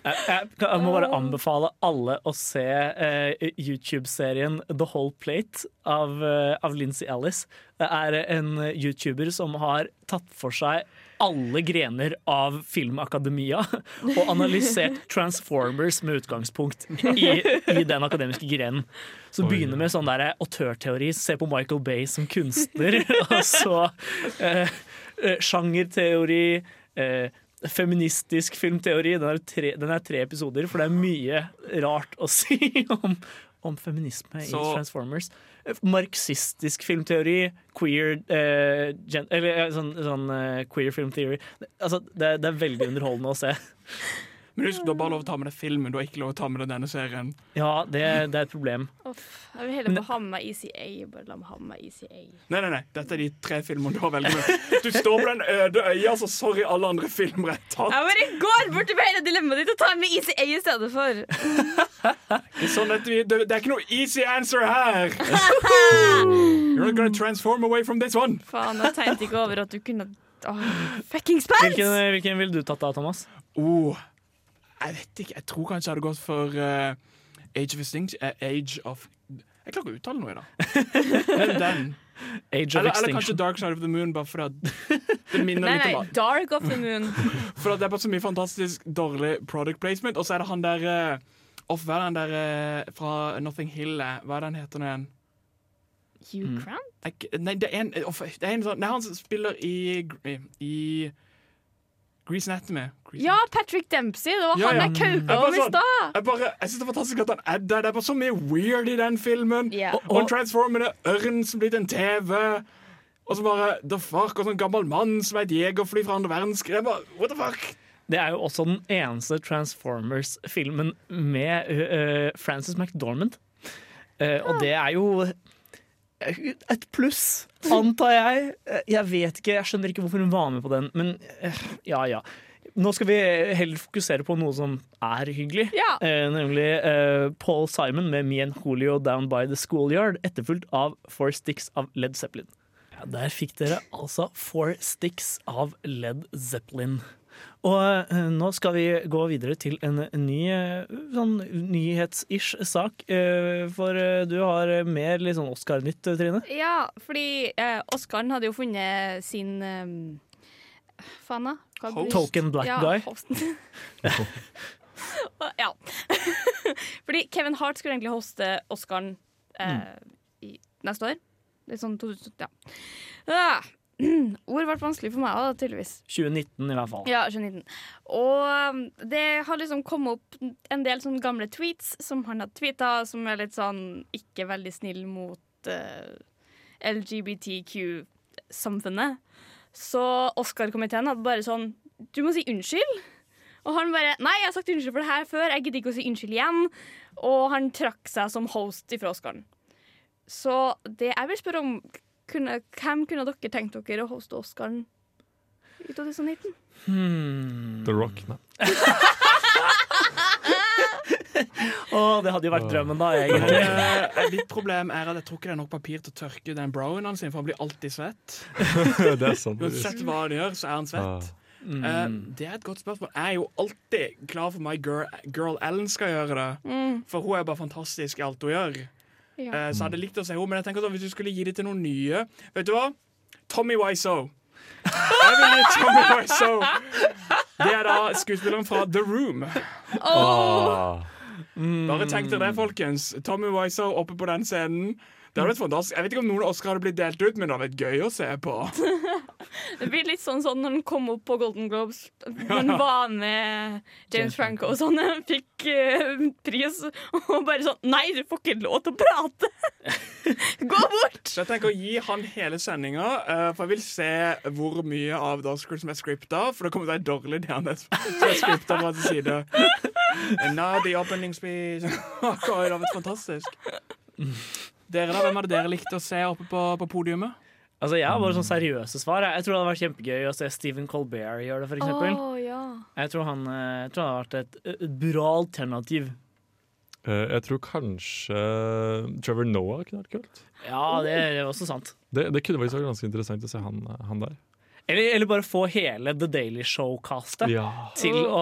jeg, jeg, jeg må bare anbefale alle å se uh, YouTube-serien The Whole Plate av, uh, av Lindsay Ellis. Det er en YouTuber som har tatt for seg alle grener av Filmakademia og analysert Transformers med utgangspunkt i, i den akademiske grenen. Så begynner med sånn der autørteori, se på Michael Bay som kunstner, og så eh, eh, sjangerteori, eh, feministisk filmteori. Den er, tre, den er tre episoder, for det er mye rart å si om, om feminisme i Transformers. Eh, Marxistisk filmteori, queer eh, gen, Eller sånn, sånn eh, queer film theory. Altså, det, det er veldig underholdende å se. Men husk, du har bare lov å ta med deg filmen. Du har ikke lov å ta med deg denne serien. Ja, det, det er et problem. Uff, jeg vil heller med meg ECA. Bare la meg ha med meg ECA. Nei, nei, nei. Dette er de tre filmene du har velget med. Du står på den øde øya, så sorry, alle andre filmer er tatt. Jeg bare går bort til hele dilemmaet ditt og tar med ECA i stedet for. Det sånn at vi, det, det er ikke noe easy answer her. You're not gonna transform away from this one. Faen, jeg tenkte ikke over at du kunne Åh, Fuckings pants! Hvilken, hvilken ville du tatt da, Thomas? Oh, jeg vet ikke. Jeg tror kanskje jeg hadde gått for uh, Age of Extinction. Uh, Age of Jeg klarer ikke å uttale noe i dag. Den. Age of Eller, eller kanskje Dark Side of the Moon, bare fordi det minner Nei, litt om alt. Dark of the Moon. For det er bare så mye fantastisk dårlig product placement. Og så er det han der eh, Off, Hva er den der eh, fra Nothing Hill? eh, Hva er den heter nå igjen? Hugh Grant? Jeg Nei, det er en, off, det er en sånn Nei, han som spiller i, i, i Grease Anatomy. Grease Ja, Patrick Dempsey! Det var Ja, han ja. jeg kauka om i sånn- stad! Jeg, bare, jeg synes det er fantastisk at han er der. Det er bare så mye weird i den filmen. Ja. Og, og transformende ørn som blir til en TV. Og så bare The fuck, og sånn gammel mann som er et jegerfly fra andre verdenskrig. Jeg bare, What the fuck? Det er jo også den eneste Transformers-filmen med uh, Frances McDormand. Uh, og det er jo et pluss, antar jeg. Jeg vet ikke, jeg skjønner ikke hvorfor hun var med på den, men uh, ja ja. nå skal vi heller fokusere på noe som er hyggelig. Ja. Eh, nemlig eh, Paul Simon med Me and Julio Down by the Schoolyard, etterfulgt av Four Sticks av Led Zeppelin. Ja, der fikk dere altså Four Sticks av Led Zeppelin. Og eh, nå skal vi gå videre til en ny eh, sånn nyhets-ish sak. Eh, for eh, du har mer litt sånn Oscar-nytt, Trine. Ja, fordi eh, Oscaren hadde jo funnet sin um, Faen, da? Token black ja, guy. ja. fordi Kevin Hart skulle egentlig hoste Oscaren eh, i neste år. Det er sånn 2000, ja. Ord ble vanskelig for meg, òg, tydeligvis. 2019 i hvert fall. Ja, 2019. Og det har liksom kommet opp en del sånne gamle tweets som han har tweeta, som er litt sånn ikke veldig snill mot uh, LGBTQ-samfunnet. Så Oscar-komiteen hadde bare sånn Du må si unnskyld. Og han bare Nei, jeg har sagt unnskyld for det her før. Jeg gidder ikke å si unnskyld igjen. Og han trakk seg som host ifra Oscaren. Så det jeg vil spørre om kunne, Hvem kunne dere tenkt dere å hoste Oscaren i 2019? Hmm. The Rock. Nei. Å, det hadde jo vært drømmen, da, egentlig. Eh, Mitt problem er at jeg tror ikke det er nok papir til å tørke den browen hans, for han blir alltid svett. det er sant. Uansett hva han gjør, så er han svett. Ah. Uh, det er et godt spørsmål. Jeg er jo alltid klar for meg girl, girl Ellen skal gjøre det. Mm, For hun er bare fantastisk i alt hun gjør. Ja. Eh, så jeg hadde likt å se henne, men jeg tenker sånn, hvis du skulle gi det til noen nye Vet du hva? Tommy Wiseau. Jeg vil gi Tommy Wiseau. Det er da skuespilleren fra The Room. Oh. Bare tenk dere det, folkens. Tommy Wiseau oppe på den scenen. Det hadde vært fantastisk. Jeg vet ikke om noen Oscar hadde blitt delt ut, men det hadde vært gøy å se på. Det blir litt sånn sånn når han kom opp på Golden Globes. Han var med James Franco og sånn. Fikk uh, pris og bare sånn Nei, du får ikke lov til å prate! Gå bort! Så jeg tenker å gi han hele sendinga, uh, for jeg vil se hvor mye av Oscar som er scripta. For det kommer til å være dårlig, det han er scripta fra sin side. And now the opening speech. Åh, det har vært fantastisk. Dere da, Hvem hadde dere likt å se oppe på, på podiumet? Altså, Jeg har bare sånn seriøse svar. Jeg tror det hadde vært kjempegøy å se Stephen Colbert gjøre det, for eksempel. Å, ja. Jeg tror, han, eh, jeg tror det hadde vært et, et bra alternativ. Uh, jeg tror kanskje Trevor Noah kunne vært kult. Ja, det er også sant. Det, det kunne faktisk vært ganske interessant å se han, han der. Eller, eller bare få hele The Daily Show-castet Ja. til å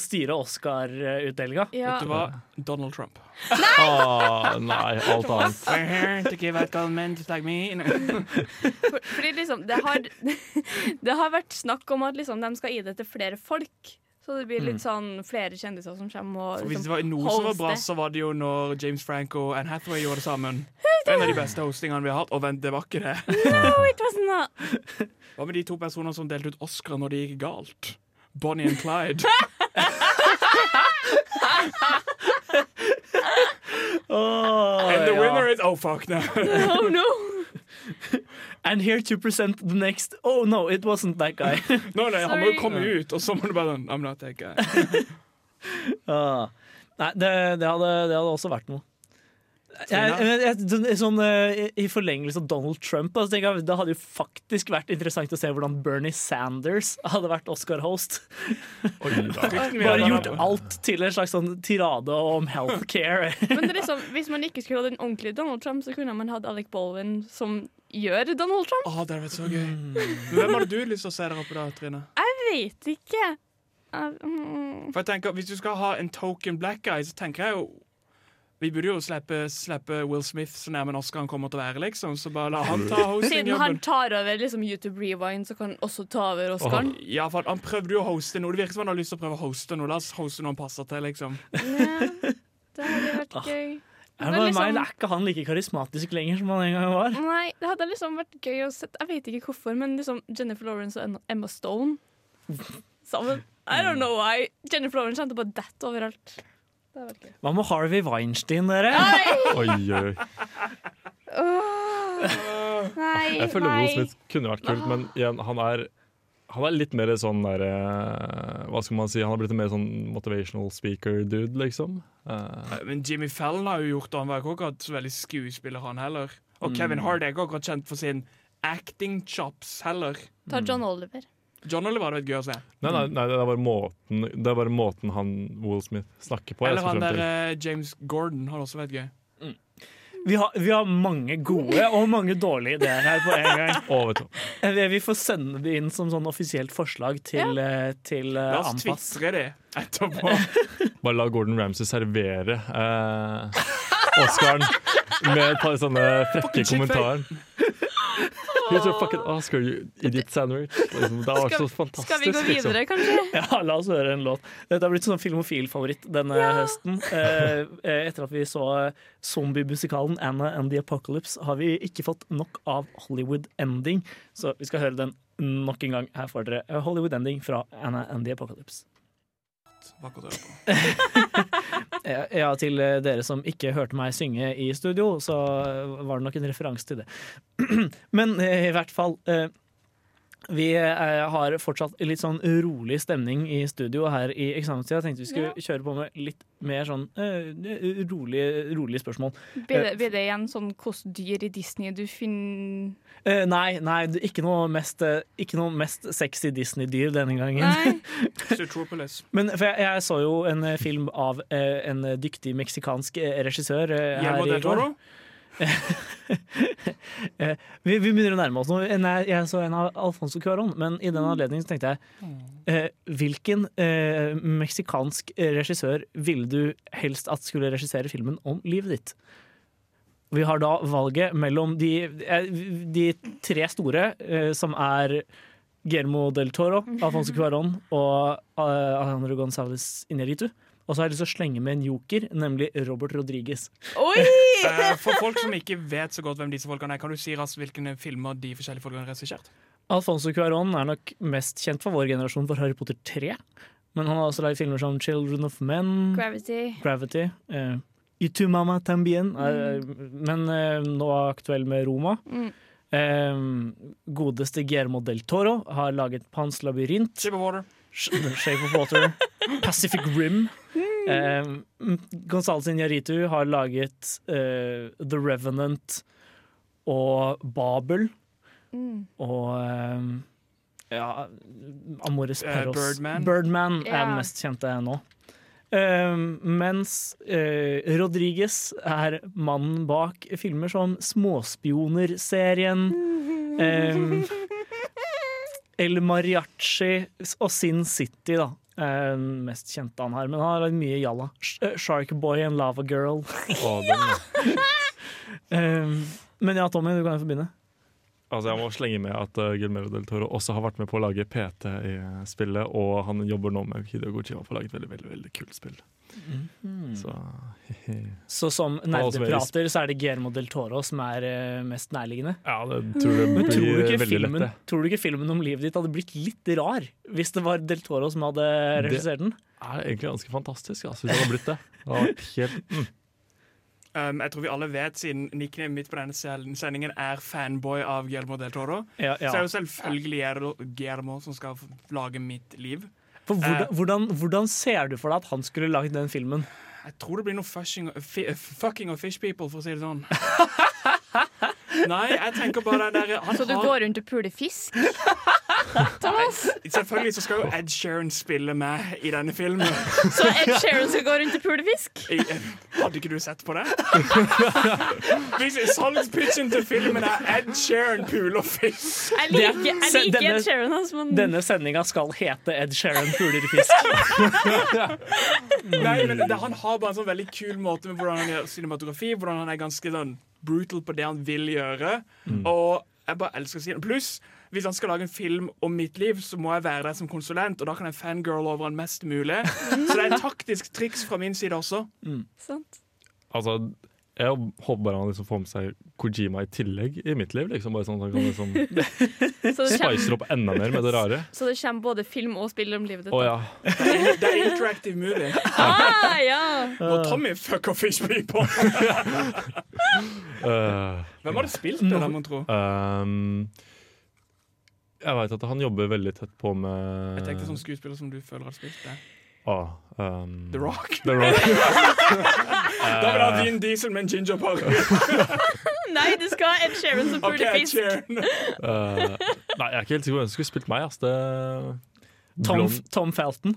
styre Oscar-utdelinga. ja. Vet du hva? Donald Trump. Ah, nei, alt annet. To give out comments like me. For, fordi liksom det har, det har vært snakk om at liksom, de skal gi det til flere folk. Så det blir litt sånn flere kjendiser som kommer og liksom, hvis det var noe som var bra, så var det jo når James Franco og Anne Hathaway gjorde det sammen. En av de beste hostingene vi har hatt. Og vent, det var ikke det. No, it was not. Hva med de to personene som delte ut Oscar når det gikk galt? Bonnie and Clyde. And the winner is Oh, fuck no. no, no! And here to present the next Oh no, it wasn't that guy. no, nei, han må jo komme ut, og så må du bare I'm not that guy. Ah. Nei, det, det, hadde, det hadde også vært noe. Jeg, jeg, jeg, sånn- sånn, eh, i- forlengelse av Donald Trump altså, jeg, Det hadde jo faktisk vært interessant å se hvordan Bernie Sanders hadde vært Oscar-host. Bare gjort alt til en slags sånn tirade om healthcare. Men det er liksom, hvis man ikke skulle hatt en ordentlig Donald Trump, så kunne man hatt Alec Baldwin som gjør Donald Trump. Oh, det hadde vært så gøy. Men hvem hadde du lyst til å se der oppe da, Trine? Jeg vet ikke. Mm. For jeg tenker, Hvis du skal ha en token black guy, så tenker jeg jo Vi burde jo slippe, slippe Will Smith så nærme Oscar han kommer til å være, liksom. Så bare la han ta Siden han tar over liksom, YouTube Rewind, så kan han også ta over Oscaren. Ja, for han prøvde jo å hoste noe. Det virker som han har lyst til å prøve å hoste noe. La oss hoste noe han passer til, liksom. Ja, det hadde vært gøy. Er, det bare meg, er ikke han like karismatisk lenger som han en gang var? Nei, det hadde liksom vært gøy å se Jeg vet ikke hvorfor, men liksom Jennifer Lawrence og Emma Stone sammen. I don't know why. Jennifer Lawrence kjente på dette overalt. Det vært gøy. Hva med Harvey Weinstein, dere? Oi, oi. Oh, nei, Jeg føler. Will Smith kunne vært kult, men igjen, han er han er litt mer sånn der eh, Hva skal man si? Han har blitt en mer sånn motivational speaker-dude, liksom. Uh. Men Jimmy Fallon har jo gjort det. Han var ikke akkurat så veldig skuespiller, han heller. Og Kevin Hart er ikke akkurat kjent for sin acting chops heller. Ta John Oliver. John Oliver var det gøy å se. Nei, nei, nei det, er bare måten, det er bare måten han Will Smith snakker på. Eller han der eh, James Gordon har også vært gøy. Vi har, vi har mange gode og mange dårlige ideer her på en gang. Eh, Vi får sende det inn som sånn offisielt forslag til, ja. til uh, La oss Anpass. tvitre det etterpå. Bare la Gordon Ramsay servere uh, Oscaren med et par sånne frekke kommentarer. Here's your fucking Oscar, you idiot sandwich. Liksom, det var så fantastisk. Skal vi gå liksom. videre, kanskje? Ja, la oss høre en låt. Dette har blitt sånn filmofil-favoritt denne høsten. Eh, eh, etter at vi så zombiemusikalen Anna and the Apocalypse, har vi ikke fått nok av Hollywood Ending, så vi skal høre den nok en gang. Her får dere Hollywood Ending fra Anna and the Apocalypse. Eh, Ja, til eh, dere som ikke hørte meg synge i studio, så var det nok en referanse til det. Men eh, i hvert fall eh, Vi eh, har fortsatt litt sånn rolig stemning i studio her i eksamenstida. Tenkte vi skulle kjøre på med litt mer sånn uh, rolige, rolig spørsmål. Blir det, det igjen sånn hvilket dyr i Disney du finner uh, nei, nei, ikke noe mest, eh, ikke noe mest sexy Disney-dyr denne gangen. Nei. Zootropolis. Men for jeg, jeg så jo en eh, film av uh, en dyktig meksikansk eh, regissør uh, her Guillermo i del går. Toro. Vi, vi begynner å nærme oss. Nei, Jeg så en av Alfonso Cuarón, men i den anledning tenkte jeg eh, Hvilken eh, meksikansk regissør ville du helst at skulle regissere filmen om livet ditt? Vi har da valget mellom de, eh, de tre store, eh, som er Guillermo del Toro, Alfonso Cuarón og eh, Alejandro González Inarritu. Og så har jeg lyst til å slenge med en joker, nemlig Robert Rodriguez. Oi! Eh, For folk som ikke vet så godt hvem disse folkene er, kan du si raskt hvilke filmer de forskjellige folkene har regissert? Alfonso Cuaron er nok mest kjent for vår generasjon for Harry Potter 3. Men han har også laget filmer som Children of Men, Gravity. Gravity, uh, Y tu mama tambien, er, men eh, nå er aktuell med Roma. Mm. Eh, godeste Guillermo del Toro har laget Pans labyrint, Shape of Water. Sh- Shape of Water, Pacific Rim. Eh, Gonzales Iñárritu har laget eh, The Revenant og Babel. Mm. Og eh, ja, Amores Eh, Uh, Birdman. Birdman er den mest kjente nå. Eh, mens eh, Rodriguez er mannen bak filmer som Småspioner-serien, eh, El Mariachi og Sin City, da. Den mest kjente han her, Men han har lagd mye jalla. Eh, Sharkboy and Lava Girl. Oh, ja. uh, men ja, Tommy, du kan jo få begynne. Altså, jeg må slenge med at uh, Guillermo del Toro også har vært med på å lage PT i spillet, og han jobber nå med Hideo Kojima for å lage et veldig veldig, veldig kult spill. Så Så som nerdeprater så er det Guillermo del Toro som er uh, mest nærliggende. Ja, det tror jeg blir tror du, veldig filmen, lett, det. tror du ikke filmen om livet ditt hadde blitt litt rar hvis det var del Toro som hadde regissert den? Det er egentlig ganske fantastisk, altså, hvis det hadde blitt det. Det hadde vært helt mm. Um, jeg tror vi alle vet, siden nicknamet mitt på denne sendingen er fanboy av Guillermo del Toro, Ja, så er det jo selvfølgelig Guillermo- som skal lage mitt liv. For hvordan, Eh. hvordan, hvordan ser du for deg at han skulle lagd den filmen? Jeg tror det blir noe fushing, eh, fucking of fish people, for å si det sånn. Nei, jeg tenker bare der Så du går rundt og puler fisk? Thomas? Selvfølgelig så skal jo Ed Sheeran spille med i denne filmen. Så Ed Sheeran skal gå rundt og pule fisk? Eh, hadde ikke du sett på det? Hvis Salgspitchen til filmen er Ed Sheeran puler fisk. Jeg liker, jeg liker denne- Ed Sheeran, altså, men Denne sendinga skal hete Ed Sheeran puler fisk. Nei, men det, Han har bare en sånn veldig kul måte med hvordan han gjør cinematografi. Hvordan han er ganske sånn brutal på det han vil gjøre. Og jeg bare elsker å si det. Pluss, hvis han skal lage en film om mitt liv, så må jeg være der som konsulent, og da kan jeg fangirl over han mest mulig. Så det er et taktisk triks fra min side også. Sant. Altså, jeg håper bare han liksom får med seg Kojima i tillegg i mitt liv. Liksom, bare sånn at han kan liksom kommer, spicer opp enda mer med det rare. så det kommer både film og spill om livet ditt? Oh, ja. Det er interactive movie. Ah, ja. Når Tommy fucker fish people. Hvem Hvem du spilt det, da, mon tro? ehm, jeg veit at han jobber veldig tett på med Jeg tenkte sånn skuespiller som du føler har spilt det. ah, um, The Rock. The Rock. Da vil jeg ha Vin Diesel med en ginger gingerparty. Nei, du skal ha Ed Sheeran som OK, fuglefisk. Sheeran. Eh, nei, jeg er ikke helt sikker på hvem som skulle spilt meg. Ass. Det... Tom, Tom Felton.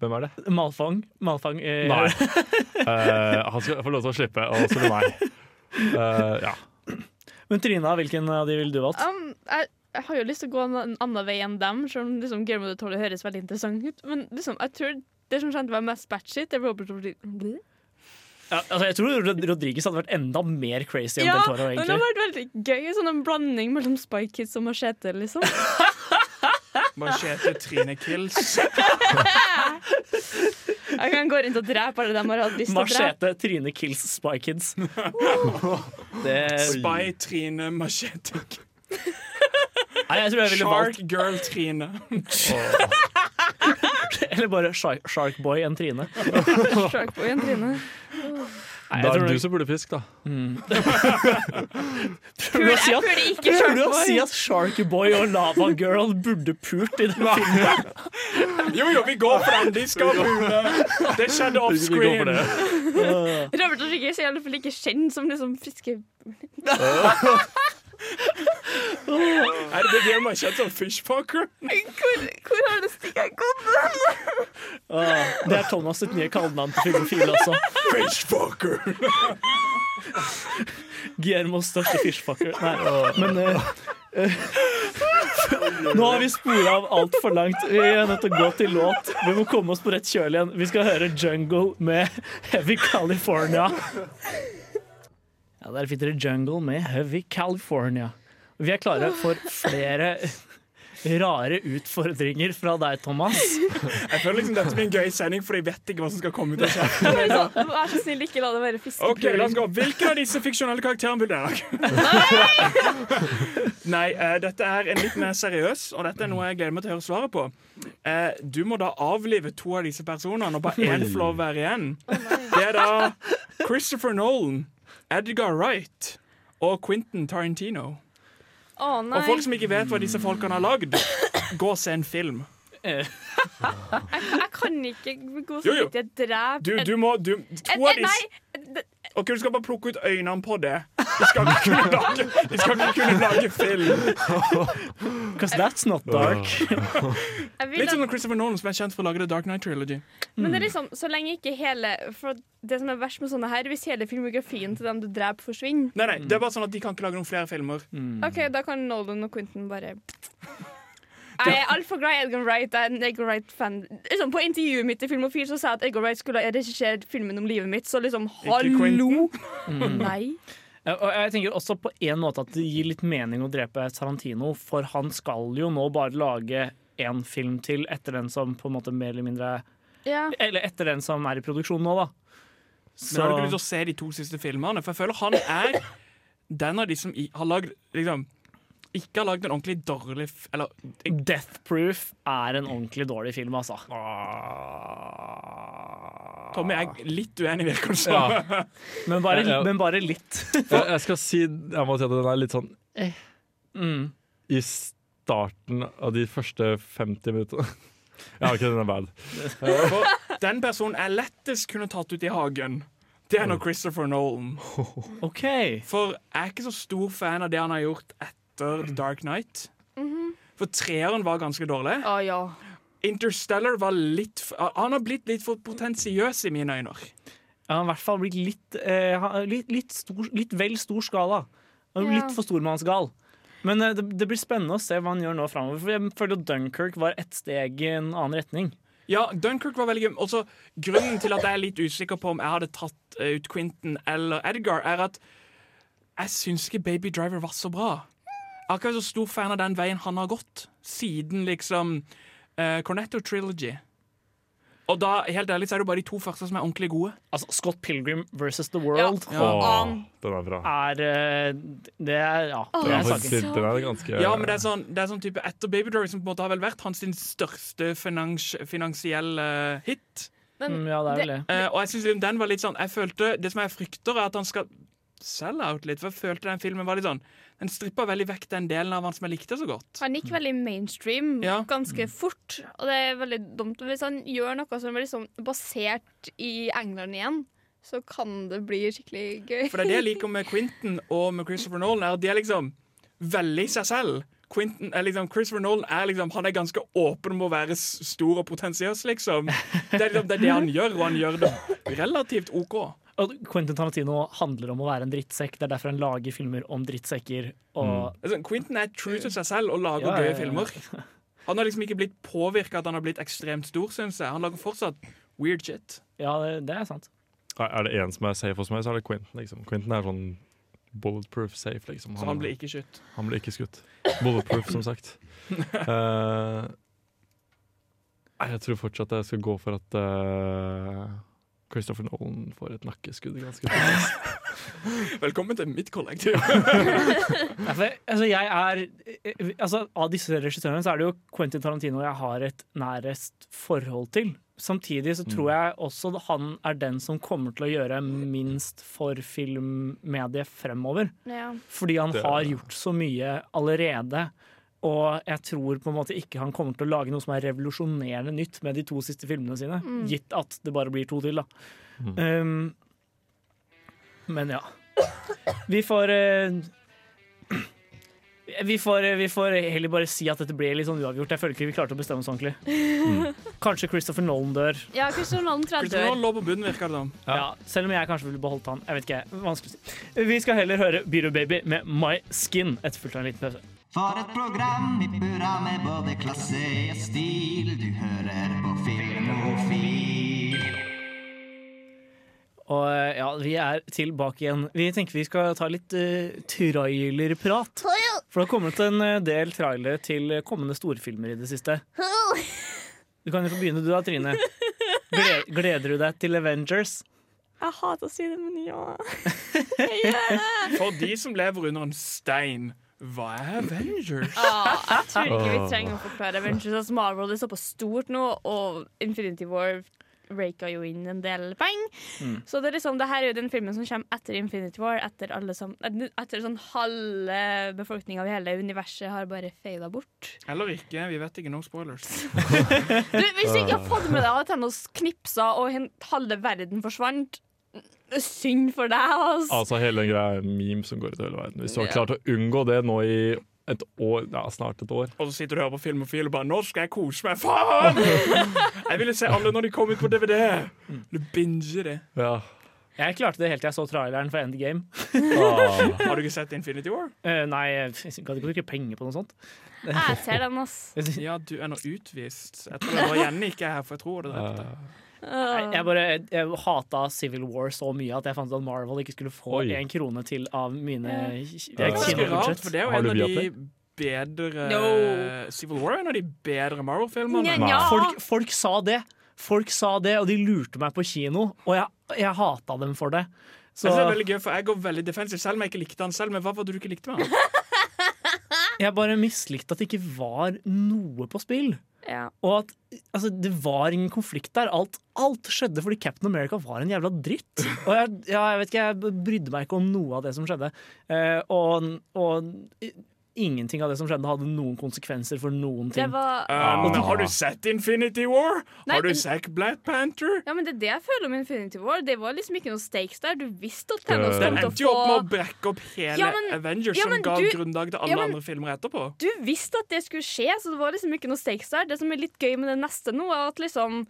Hvem er det? Malfang. Malfang uh... Nei. Uh, han skal få lov til å slippe å spille meg. Eh, ja. Men Trina, hvilken av de ville du valgt? Um, jeg, jeg har jo lyst til å gå en en annen vei enn dem, selv om liksom, Game of the Toro høres veldig interessant ut. Men liksom, jeg tror det som kjente var mest batshit, det er Robert Rodriguez. Ja, altså, jeg tror Rodriguez hadde vært enda mer crazy enn Ja, Del Toro. men det hadde vært veldig gøy. Sånn en blanding mellom Spy Kids og Machete, liksom. Machete Trine Kills. Jeg kan gå rundt og drepe alle dem jeg har hatt lyst til å drepe. Machete, Trine Kills, Spy Kids. Det, Spy Trine Machete. Nei, jeg tror jeg ville valgt Shark Girl Trine. Eller bare Shark, Shark Boy enn Trine. Sharkboy enn Trine. Nei, Da jeg er tror det du som burde fisk, da. Prøver du å si Jeg burde puler ikke prøver du å Sharkboy. si at Shark Boy og Lava Girl burde pult i den filmen? Jo, jo, vi går for den. De skal pule. Det skjedde Vi går for offscreen. det. Robert Sigurd er i alle fall ikke kjent som liksom fiske... Er det det man kjent som fishfucker? Hvor, hvor har det stikket gått? Ah, det er Thomas sitt nye kallenavn på filmofil også. Fishfucker. Guillermos største fishfucker. Nei, men uh, Nå har vi spora av altfor langt. Vi er nødt til å gå til låt. Vi må komme oss på rett kjøl igjen. Vi skal høre Jungle med Heavy California. Ja, Der fikk dere Jungle med Heavy California. Vi er klare for flere rare utfordringer fra deg, Thomas. Jeg føler liksom dette blir en gøy sending, for jeg vet ikke hva som skal komme ut av kjeften. Vær så snill, ikke la det være fiske. Okay, la oss gå. Hvilken av disse fiksjonelle karakterene vil dere? Nei, eh, dette er en litt mer seriøs, og dette er noe jeg gleder meg til å høre svaret på. Uh, du må da avlive to av disse personene, og bare én får lov være igjen. Det er da Christopher Nolan, Edgar Wright og Quentin Tarantino. Å nei. Og folk som ikke vet hva disse folkene har lagd, gå og se en film. Jeg, jeg kan ikke gå så vidt jeg dreper Du, du må du, To Eh, av eh, disse Nei, Ok, Du skal bare plukke ut øynene på det. De skal ikke kunne lage, de skal ikke kunne lage film. Because that's not dark. Litt som Christopher Nolan, som er kjent for å lage The Dark Knight Trilogy. men det er liksom, så lenge ikke hele For det som er verst med sånne her, hvis hele filmografien til dem du dreper, forsvinner, Nei, nei, det er bare sånn at De kan ikke lage noen flere filmer. OK, da kan Nolan og Quentin bare Jeg er altfor glad i Edgar Wright. Jeg er en Edgar Wright-fan. Liksom, på intervjuet mitt i Filmofil så sa jeg at Edgar Wright skulle ha regissert filmen om livet mitt, så liksom hallo! Nei. Og jeg tenker også på en måte at det gir litt mening å drepe Tarantino, for han skal jo nå bare lage én film til etter den som på en måte mer eller mindre Ja. Eller etter den som er i produksjon nå, da. Men har du ikke lyst til å se de to siste filmene? For jeg føler han er den av de som har lagd liksom, Ikke har lagd en ordentlig dårlig f Eller Death Proof er en ordentlig dårlig film, altså. Tommy er litt uenig, virker det som. Ja. Men bare, Ja, ja. men bare litt. Jeg, jeg skal si Jeg må si at den er litt sånn Mm. i starten av de første 50 minuttene. Ja, OK, den er bad. Den personen jeg lettest kunne tatt ut i hagen, det er nå Christopher Nolan. Okay. For jeg er ikke så stor fan av det han har gjort etter The Dark Knight. For treeren var ganske dårlig. Ah, ja. Interstellar var litt Han har blitt litt for potensiøs i mine øyne. Han har i hvert fall blitt litt, eh, litt, litt, stor, litt vel stor skala. Litt Ja. Litt for stormannsgal. Men eh, det, det blir spennende å se hva han gjør nå framover. For jeg føler at Dunkerque var ett steg i en annen retning. Ja, Dunkerque var veldig gøy. Også, grunnen til at jeg er litt usikker på om jeg hadde tatt eh, ut Quentin eller Edgar, er at jeg syns ikke Baby Driver var så bra. Jeg har ikke vært så stor fan av den veien han har gått, siden liksom uh, Cornetto Trilogy. Og da, helt ærlig, så er det bare de to første som er ordentlig gode. Altså, Scott Pilgrim versus The World Ja. Åh, den er bra. er eh, Det er Ja, Åh, det er saken. faktisk, den er ganske Ja, men det er sånn, det er sånn type Etter Baby Driver, som på en måte har vel vært hans største finans, finansielle hit. Men Mm, ja, det er vel det. Eh, og jeg synes den var litt sånn Jeg følte, Det som jeg frykter, er at han skal selge out litt. For jeg følte den filmen var litt sånn Den strippa veldig vekk den delen av han som jeg likte så godt. han gikk veldig mainstream Ja. ganske fort, og det er veldig dumt hvis han gjør noe som er liksom basert i England igjen. så kan det bli skikkelig gøy. For det er det jeg liker med Quentin og med Christopher Nolan, er at de er liksom veldig seg selv. Quentin liksom, Christopher Nolan er liksom, han er ganske åpen om å være stor og potensiøs, liksom. Det er, liksom, det er det han gjør, og han gjør det relativt OK. Og Quentin Tarantino handler om å være en drittsekk. Det er derfor han lager filmer om drittsekker. Og er sånn, Quentin er true til seg selv og lager Ja, ja, gøye ja. filmer. Han har liksom ikke blitt påvirka at han har blitt ekstremt stor, syns jeg. Han lager fortsatt weird shit. ja, det, det er sant. Er det en som er safe hos meg, så er det Quentin. Liksom. Quentin er sånn bulletproof safe, liksom. Så han blir ikke skutt. han blir ikke skutt. Bulletproof, som sagt. uh, jeg tror fortsatt jeg skal gå for at eh, Christopher Nolan får et nakkeskudd ganske fort. Velkommen til mitt kollektiv. Ja, for, altså, jeg er eh, altså, Av disse regissørene så er det jo Quentin Tarantino jeg har et nærest forhold til. Samtidig så tror jeg også han er den som kommer til å gjøre minst for filmmediet fremover. Ja. Fordi han har gjort så mye allerede. Og jeg tror på en måte ikke han kommer til å lage noe som er revolusjonerende nytt med de to siste filmene sine. Gitt at det bare blir to til, da. Um, men ja. Vi får uh, vi får, vi får heller bare si at dette ble litt sånn uavgjort. Jeg føler ikke vi klarte å bestemme oss ordentlig. Kanskje Christopher Nolan dør. ja, Christopher Nolan tror jeg Christopher dør. Nolan lå på bunnen, virker det ja. Ja. selv om jeg kanskje ville beholdt han. Jeg vet ikke, Vanskelig å si. Vi skal heller høre Beater Baby med My Skin etterfulgt av en liten pause. For et program i burra med både klasse og stil. Du hører på Filmofil. Og eh, ja, vi er tilbake igjen. Vi tenker vi skal ta litt uh, trailerprat. For det har kommet en eh, del trailere til kommende storfilmer i det siste. Du kan jo få begynne du da, Trine. Gleder, gleder du deg til Avengers? Jeg hater å si det, men ja. For de som lever under en stein, hva er Avengers? Ah, jeg tror ikke vi trenger å forklare Avengers. Altså, Marvel er såpass stort nå, og Infinity War raka jo inn en del penger. Mm. Så det er liksom, det her er jo den filmen som kommer etter Infinity War. Etter, alle som, etter sånn halve befolkninga av hele universet har bare fada bort. Eller ikke, vi vet ikke. No spoilers. Du, hvis du ikke har fått med deg at Thanos knipsa og halve verden forsvant Synd for deg, altså. Altså hele den greia er en meme som går ut i hele verden. Hvis du har klart å unngå det nå i et år, ja, snart et år Og så sitter du og hører på Filmofil og bare 'Nå skal jeg kose meg'. Faen! Jeg ville se alle når de kom ut på DVD. Du binger det. ja. Jeg klarte det helt til jeg så traileren for Endgame. ah. Har du ikke sett Infinity War? Uh, nei, jeg gadd ikke bruke penger på noe sånt. Jeg ser den, ass. Ja, du er nå utvist. Jeg tror det var Jenny ikke er her, for jeg tror det drepte. Nei, jeg bare jeg hata Civil War så mye at jeg fant ut at Marvel ikke skulle få én krone til av mine kinobudsjett. for det er jo Har en du av de bedre No. Civil War er en av de bedre Marvel-filmene. Folk, folk sa det. Folk sa det, og de lurte meg på kino, og jeg, jeg hata dem for det. Så Jeg synes det er veldig gøy, for jeg går veldig defensiv selv om jeg ikke likte han selv. Men hva var det du ikke likte med han? Jeg bare mislikte at det ikke var noe på spill. Ja. Og at altså, det var ingen konflikt der. Alt, alt skjedde fordi Captain America var en jævla dritt. Og jeg, ja, jeg vet ikke, jeg brydde meg ikke om noe av det som skjedde. Eh, og, og ingenting av det som skjedde, hadde noen konsekvenser for noen Det ting. var Um, har du sett Infinity War? Nei, har du men- sett Black Panther? Ja, men det er det jeg føler om Infinity War. Det var liksom ikke noen stakes der. Du visste at Thanos Det Den kom endte jo opp med å få brekke opp hele Ja, men- Avengers, ja, som ga du- grunnlag til alle ja, men- andre filmer etterpå. Du visste at det skulle skje, så det var liksom ikke noen stakes der. Det som er litt gøy med det neste nå, er at liksom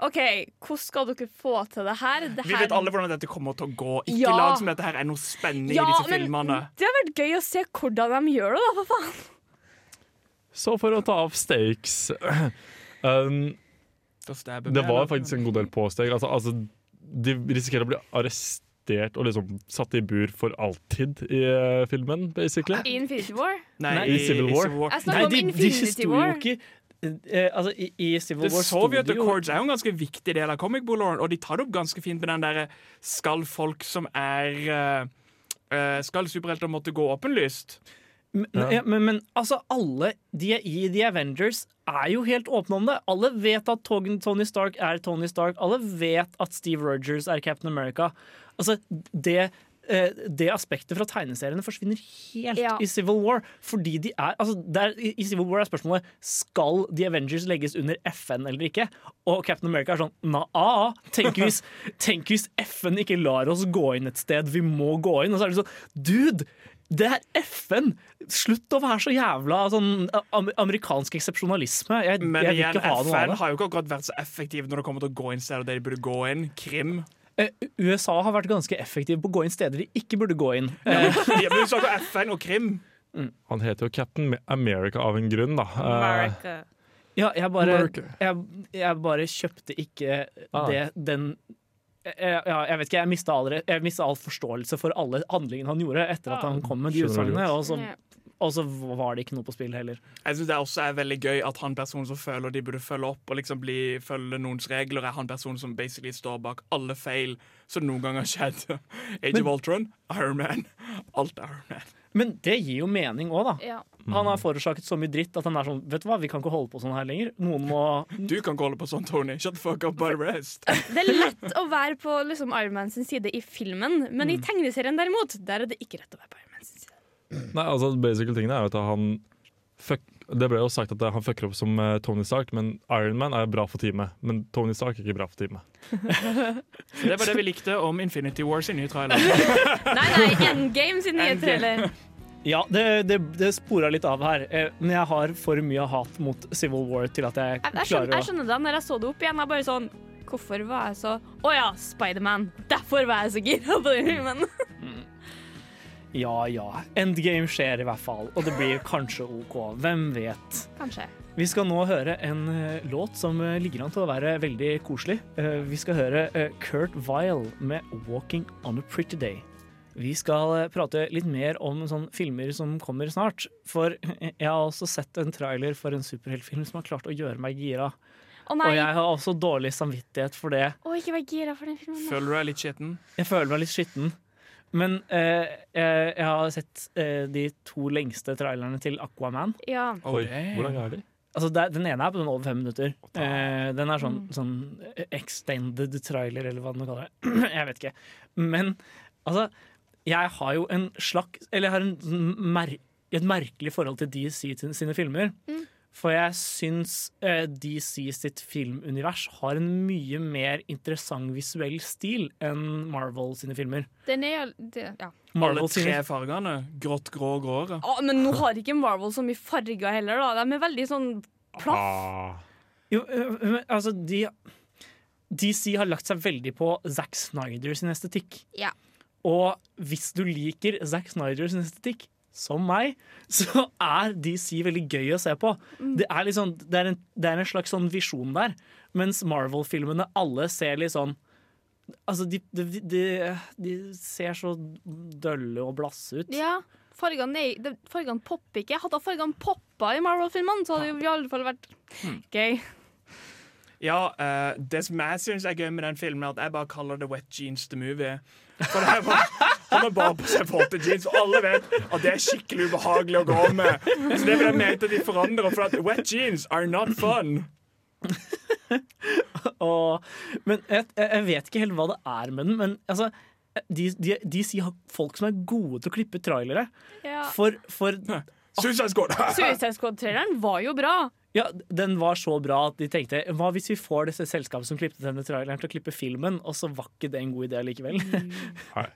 OK, hvordan skal dere få til det her? Det Vi her vet alle hvordan dette kommer til å gå. Ikke Ja. lag som dette her er noe spennende ja, i disse men filmene. Det har vært gøy å se hvordan de gjør det, da, for faen. Så for å ta av stakes um, Det var faktisk en god del påsteg. Altså, altså, de risikerer å bli arrestert og liksom satt i bur for alltid i uh, filmen, basically. I Infinity War. Nei, Nei, i Civil War. Jeg Nei, snakker om de, de Infinity sto jo War. ikke eh, Altså, i, i Civil The War The Soviet Accords er jo en ganske viktig del av comic book lore, og de tar det opp ganske fint med den derre Skal folk som er uh, eh, Skal superhelter måtte gå åpenlyst? Men, Ja. ja, men, men altså, alle de er i The Avengers er jo helt åpne om det. Alle vet at Tony Stark er Tony Stark. Alle vet at Steve Rogers er Captain America. Altså, det eh, det aspektet fra tegneseriene forsvinner helt Ja. i Civil War. Fordi de er, altså, der, i, Civil War er spørsmålet Skal The Avengers legges under FN eller ikke. Og Captain America er sånn na-a. Tenk, hvis- tenk hvis FN ikke lar oss gå inn et sted. Vi må gå inn. Og så er det sånn Dude! Det er FN! Slutt å være så jævla sånn amerikansk eksepsjonalisme. Jeg, Men jeg vil igjen, ha noe av FN det. har jo ikke akkurat vært så effektiv når det kommer til å gå inn steder der de burde gå inn. Krim. Eh, USA har vært ganske effektiv på å gå inn steder de ikke burde gå inn. Ja, Eh, men du sa FN og Krim. Han heter jo Captain America av en grunn, da. Eh, America. Ja, jeg bare, jeg, jeg bare kjøpte ikke Ah. det, den jeg, ja, jeg vet ikke, jeg mista all, forståelse for alle handlingene han gjorde etter at han kom med de utsagnene, og så. Og så var det ikke noe på spill heller. Jeg synes det også er veldig gøy at han personen som føler de burde følge opp og liksom bli, følge noens regler, er han personen som basically står bak alle feil som noen gang har skjedd. Age of Ultron, Iron Man, alt er Iron Man. Men det gir jo mening òg, da. Ja. Han har forårsaket så mye dritt at han er sånn Vet du hva, vi kan ikke holde på sånn her lenger. Noen må Du kan ikke holde på sånn, Tony. Shut the fuck up, by rest. Det er lett å være på liksom, Iron Man sin side i filmen, men i tegneserien derimot, der er det ikke rett å være på Iron Man sin side. Nei, altså basical tingene er jo at han fuck, Det ble jo sagt at han fucker opp som eh, Tony Stark, men Iron Man er bra for teamet. Men Tony Stark er ikke bra for teamet. Det var det vi likte om Infinity War sin nye trailer. Nei, nei, Endgame sin nye trailer. Ja, det, det, det spora litt av her. Eh, Men jeg har for mye hat mot Civil War til at jeg Jeg, jeg, klarer skjønner, å jeg skjønner det når jeg så det opp igjen. Jeg bare sånn Hvorfor var jeg så Å ja, Spiderman. Derfor var jeg så gira på den filmen. Ja ja. Endgame skjer i hvert fall, og det blir kanskje OK. Hvem vet? Kanskje. Vi skal nå høre en eh, låt som eh, ligger an til å være veldig koselig. Eh, vi skal høre Kurt Vile med 'Walking on a Pretty Day'. Vi skal prate litt mer om sånne filmer som kommer snart. For jeg har også sett en trailer for en superheltfilm som har klart å gjøre meg gira. Oh, nei. Og jeg har også dårlig samvittighet for det. Oh, ikke vær gira for den filmen. Føler du deg litt skitten? Jeg føler meg litt skitten. Men eh, jeg, jeg har sett eh, de to lengste trailerne til Aquaman. Ja. Oi, damn. hvor lang er de? Altså, det, er- den ene er på sånn over fem minutter. Eh, den er sånn, sånn extended trailer, eller hva man kaller det. jeg vet ikke. Men altså, jeg har jo en slags Eller jeg har en, mer, et merkelig forhold til DC sin- sine filmer. Mm. For jeg syns eh, DC sitt filmunivers har en mye mer interessant visuell stil enn Marvel sine filmer. Den er jo det, ja. Alle Marvel tre fargene. Grått, grå, gråere. Ah, men nå har ikke Marvel så mye farger heller, da. De er veldig sånn plaff. Ah, Jo, øh, men, altså, de DC har lagt seg veldig på Zack Snyder sin estetikk. Ja. Og hvis du liker Zack Snyder sin estetikk, som meg, så er DC veldig gøy å se på. Det er, sånn, det er, en, det er en slags sånn visjon der. Mens Marvel-filmene alle ser litt sånn Altså, de, de, de, de ser så dølle og blasse ut. Ja. Fargene, fargene popper ikke. Hadde fargene poppa i Marvel-filmene, så hadde det i alle fall vært gøy. Ja, uh, Det som jeg syns er gøy med den filmen, er at jeg bare kaller det Wet Jeans the Movie. For det er bare, Han har bare på seg våte jeans, og alle vet at det er skikkelig ubehagelig å gå med. Så det vil jeg mene at de forandrer, for at wet jeans are not fun. Og, men jeg, jeg vet ikke helt hva det er med den, men altså de, de, de sier folk som er gode til å klippe trailere. Ja. For, for Suicide Squad. Suicide Squad-traileren var jo bra. ja, den var så bra at de tenkte hva hvis vi får disse selskapene som klippet denne traileren til å klippe filmen, og så var ikke det en god idé likevel. nei.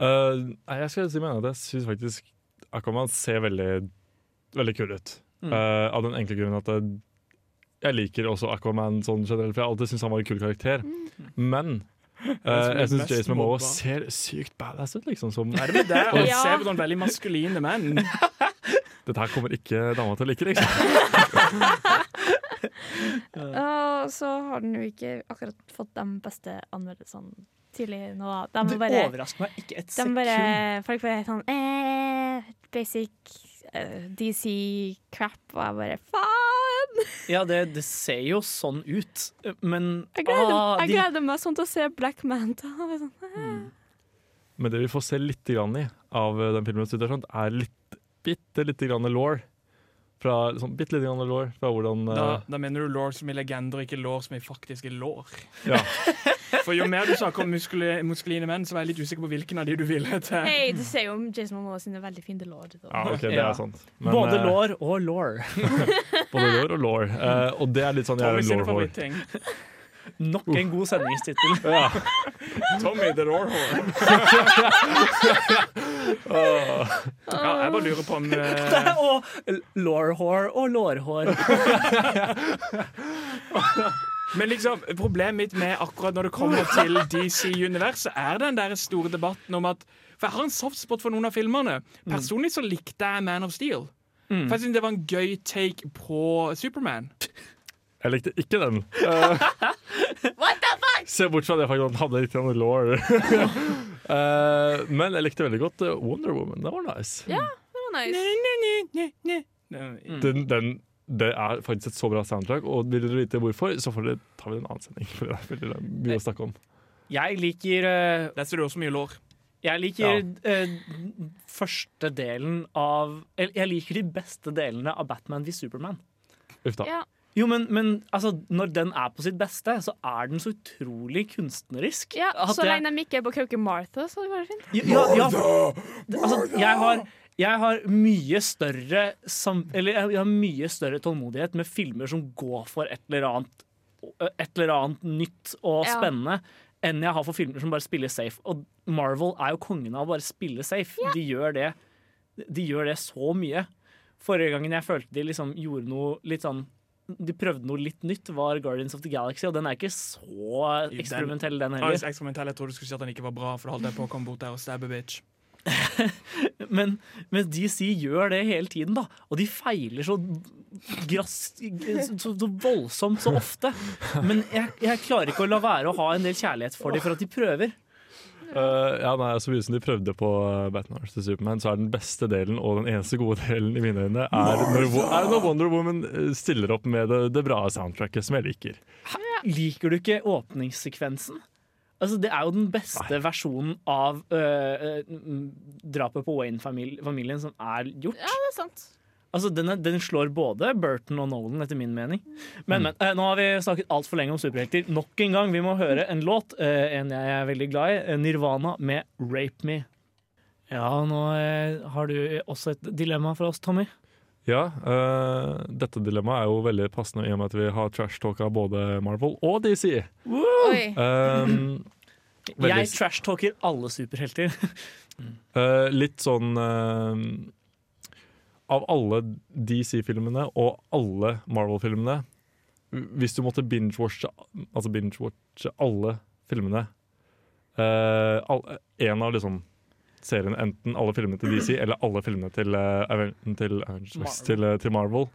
Eh, nei, jeg skal si meg enig at jeg syns faktisk Aquaman ser veldig, veldig kul ut. Mm. Uh, av den enkle grunnen at jeg, jeg liker også Aquaman sånn generelt, for jeg har alltid syntes han var en kul karakter. Men eh, er jeg syns Jason Momoa ser sykt badass ut, liksom. Som, Er det med det Og Ja. ser på noen veldig maskuline menn? Dette her kommer ikke dama til å like, liksom. Og så har den jo ikke akkurat fått de beste anmeldelsene tidlig nå. da. De Det bare, overrasker meg ikke et de sekund. bare Folk bare sånn eh, Basic uh, DC-crap. Og jeg bare faen! Ja, det, det ser jo sånn ut, men Jeg gleder, ah, jeg de, gleder meg sånn til å se Black Manta. Sånn, eh. Men det vi får se litt grann i av eh, den filmen, sånn, er litt, bitte lite grann law. Fra, sånn, bitte lite grann law fra hvordan eh, Da, da mener du lår som i legender, ikke lår som i faktiske lår. Ja. For jo mer du snakker om muskuline menn, så var jeg litt usikker på hvilken av de du ville til. Hei, du ser jo Jason Momoa sine veldig fine lår. Ja, ok, det er sant. Men, Både eh, lår og lår. Både lår og lår. Eh, og det er litt sånn jeg er Tommy en Nok en god sendingstittel. Ja. Tommy the Lawhorn. Ja, jeg bare lurer på om uh... og lårhår og lårhår. Men liksom, problemet mitt med akkurat når det kommer til DC-universet, er den der store debatten om at For jeg har en softspot for noen av filmene. Personlig så likte jeg Man of Steel. For jeg synes det var en gøy take på Superman. Jeg likte ikke den. Eh, Se bort fra det faktum at han hadde litt law. uh, men jeg likte veldig godt eh, Wonder Woman. Det var nice. Ja, det var nice. Den, den, det er faktisk et så bra soundtrack, og vil dere vite hvorfor, så får dere ta en annen sending. For det er veldig mye å snakke om. Jeg liker uh, Der ser du også mye lår. Jeg liker eh, første delen av Eller jeg liker de beste delene av Batman v Superman. Uff da. Ja. Jo, men, men altså, når den er på sitt beste, så er den så utrolig kunstnerisk. Ja, at Så lenge de ikke er på Kauke Martha, så går det fint. Ja, ja, altså, jeg har jeg har mye større sam, Eller jeg har mye større tålmodighet med filmer som går for et eller annet Et eller annet nytt og Ja. spennende enn jeg har for filmer som bare spiller safe. Og Marvel er jo kongen av å bare spille safe. De, gjør det, de gjør det så mye. Forrige gangen jeg følte de liksom gjorde noe litt sånn De prøvde noe litt nytt, var Guardians of the Galaxy, og den er ikke så eksperimentell, den heller. hvis eksperimentell, jeg trodde du skulle si at den ikke var bra, for da holdt jeg på å komme bort der og stabbe bitch. Men, mens DC gjør det hele tiden, da. Og de feiler så, grass, så, så voldsomt så ofte. Men jeg, jeg klarer ikke å la være å ha en del kjærlighet for dem for at de prøver. Uh, ja, nei, Så mye som de prøvde på uh, Batman vs. Superman, så er den beste delen og den eneste gode delen i mine øyne er når, er når Wonder Woman eh, stiller opp med det, det bra soundtracket som jeg liker. Liker du ikke åpningssekvensen? Altså, det er jo den beste versjonen av øh, øh, drapet på Wayne-familien som er gjort. Ja, det er sant. Altså, den, er, den slår både Burton og Nolan, etter min mening. Men, men eh, nå har vi snakket altfor lenge om superhelter. Nok en gang, vi må høre en låt, eh, en jeg er veldig glad i. eh, Nirvana med 'Rape Me'. Ja, nå eh, har du også et dilemma for oss, Tommy. Ja, uh, dette dilemmaet er jo veldig passende i og med at vi har trash-talka både Marvel og DC. Um, veldig- Jeg trash-talker alle superhelter. uh, litt sånn uh, Av alle DC-filmene og alle Marvel-filmene Hvis du måtte binge-watche Altså binge-watche alle filmene eh, all, En av liksom seriene, enten alle filmene til DC eller alle filmene til, Aven- til, uh, til, uh, til Marvel,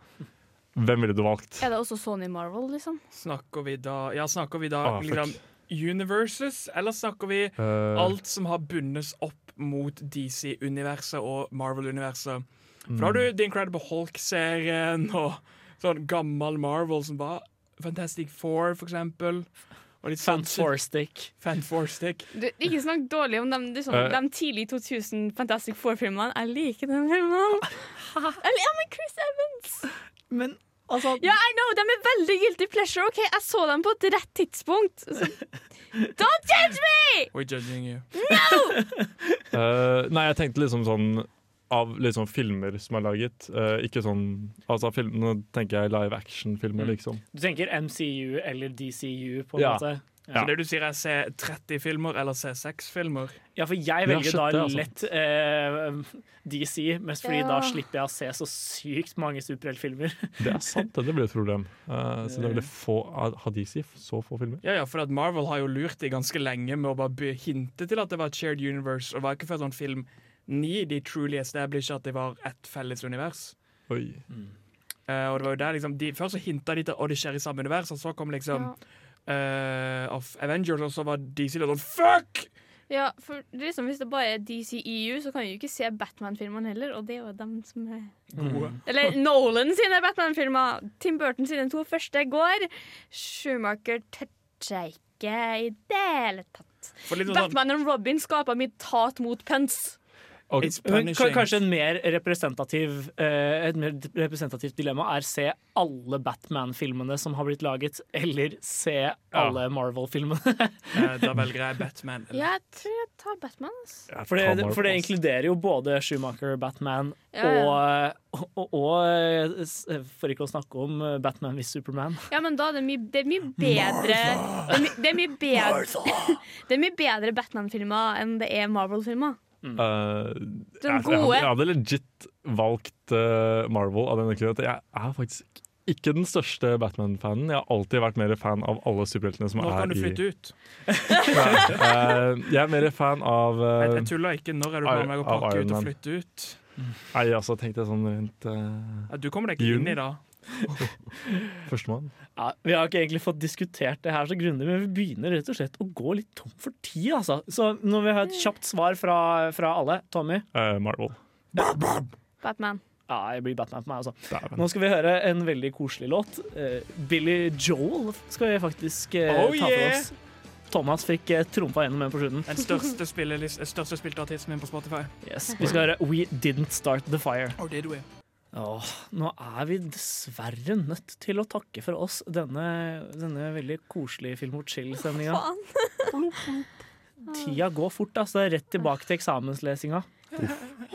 hvem ville du valgt? Er det også Sony Marvel, liksom? Snakker vi da Ja, snakker vi da Ah, liksom universes, eller snakker vi Eh, alt som har bundes opp mot DC-universet og Marvel-universet? For mm. da har du The Incredible Hulk-serien og sånn gammel Marvel som var Fantastic Four, for eksempel. Og litt sånn Fanforstic. Fan Four-stick. Du, ikke snakk dårlig om de, liksom, de tidlig 2000 Fantastic Four-filmene. Jeg liker den filmen. Eller ja, men Chris Evans! Men altså Ja, I know, de er veldig guilty pleasure. Ok, Jeg så dem på et rett tidspunkt. Så, don't judge me! We're judging you. Eh, nei, jeg tenkte liksom sånn av liksom filmer som er laget. Uh, ikke sånn Altså film, Nå tenker jeg live action-filmer, Mm. liksom. Du tenker MCU eller DCU, på en Ja. måte? Ja. Så det du sier er C30-filmer eller C6-filmer? Ja, for jeg Ja, velger shit, da lett eh, DC, mest fordi Ja. da slipper jeg å se så sykt mange superheltfilmer. Det er sant, det, det blir et problem. Uh, så det blir få Har DC så få filmer? Ja, ja, for at Marvel har jo lurt de ganske lenge med å bare hinte til at det var et shared universe, og det var ikke før sånn film 9 de truly established at det var ett felles univers. Oi. Eh, og det var jo der liksom de, Først så hinta de til å det skjer i samme univers, og så kom liksom eh, of Avengers, og så var DC litt sånn Fuck! Ja, for liksom, Hvis det bare er DCEU, så kan vi jo ikke se Batman-filmene heller. Og det er jo dem som er Gode. Eller Nolan sine Batman-filmer. Tim Burton sine to første går. Schumacher toucher ikke i det hele tatt. Sånn, Batman og Robin skaper mitt hat mot pens. Kanskje en mer representativ, eh, et mer representativt dilemma er se alle Batman-filmene som har blitt laget, eller se alle Marvel-filmene. Eh, Da velger jeg Batman. Eller? jeg tror jeg tar Batman. jeg For det, for det inkluderer jo både Schumacher, Batman Ja, ja. og, og, og eh, For ikke å snakke om eh, Batman hvis Superman. Ja, men da er det mye, det er mye bedre det er, my, det, er mye bedre er bedre Batman-filmer enn det er Marvel-filmer. Eh, De jeg, jeg, gode. hadde- jeg hadde legit valgt uh, Marvel av denne grunn jeg er faktisk ikke den største Batman-fanen. Jeg har alltid vært mer fan av alle superheltene som Nå er kan du i flytte ut. uh, Jeg er mer fan av uh, Jeg, jeg tuller ikke. Når er du planlagt å pakke ut og flytte ut? Nei, altså tenkte jeg sånn rundt uh, Ja, du kommer deg ikke inn i da. førstemann. Ja, vi har ikke egentlig fått diskutert det her så grundig, men vi begynner rett og slett å gå litt tom for tid. Altså. Så når vi har et kjapt svar fra, fra alle Tommy? Uh, Marvel. Batman. Ja, jeg blir Batman på meg, altså. Nå skal vi høre en veldig koselig låt. Uh, Billy Joel skal vi faktisk uh, Oh, ta for yeah! oss. Thomas fikk uh, trumfa gjennom en på slutten. Den største, spillelis- største spilte artisten min på Spotify. Yes. Vi skal høre We Didn't Start The Fire. Oh, did we? Åh, nå er vi dessverre nødt til å takke for oss denne, denne veldig koselige Film og chill-sendinga. Tida går fort, altså. Det er rett tilbake til eksamenslesinga.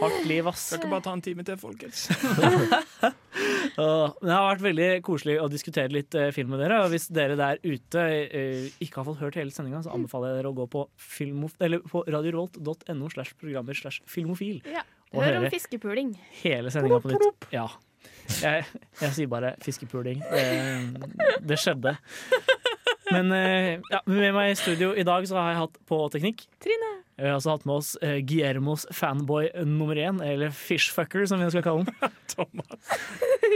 Hardt liv, ass. Skal ikke bare ta en time til, folkens? Åh, Det har vært veldig koselig å diskutere litt eh, film med dere. Og hvis dere der ute eh, ikke har fått hørt hele sendinga, så anbefaler jeg dere å gå på, på radiorevolt.no slash programmer slash filmofil. Og Hør om høre fiskepuling. hele sendinga på nytt. Ja. Jeg, jeg sier bare fiskepuling. Det, det skjedde. Men eh, ja, med meg i studio i dag så har jeg hatt på teknikk. Trine. Vi har også hatt med oss eh, Guillermos fanboy nummer én, eller fishfucker som vi skal kalle den. Thomas.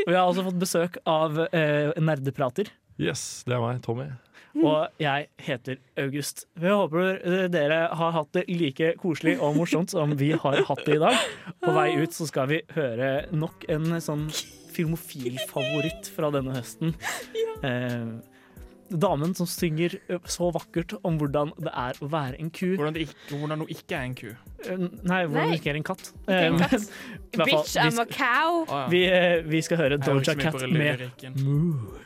Og vi har også fått besøk av eh, nerdeprater. Yes, det er meg, Tommy. Og jeg heter August. Vi håper dere har hatt det like koselig og morsomt som vi har hatt det i dag. På vei ut så skal vi høre nok en sånn filmofil-favoritt fra denne høsten. Eh, damen som synger så vakkert om hvordan det er å være en ku. Hvordan, det ikke, hvordan hun ikke er en ku. Eh, Nei, hvordan det ikke er en katt. En Eh, katt. Bitch, I'm a cow. Vi, eh, vi skal høre Doja Cat med. Moo.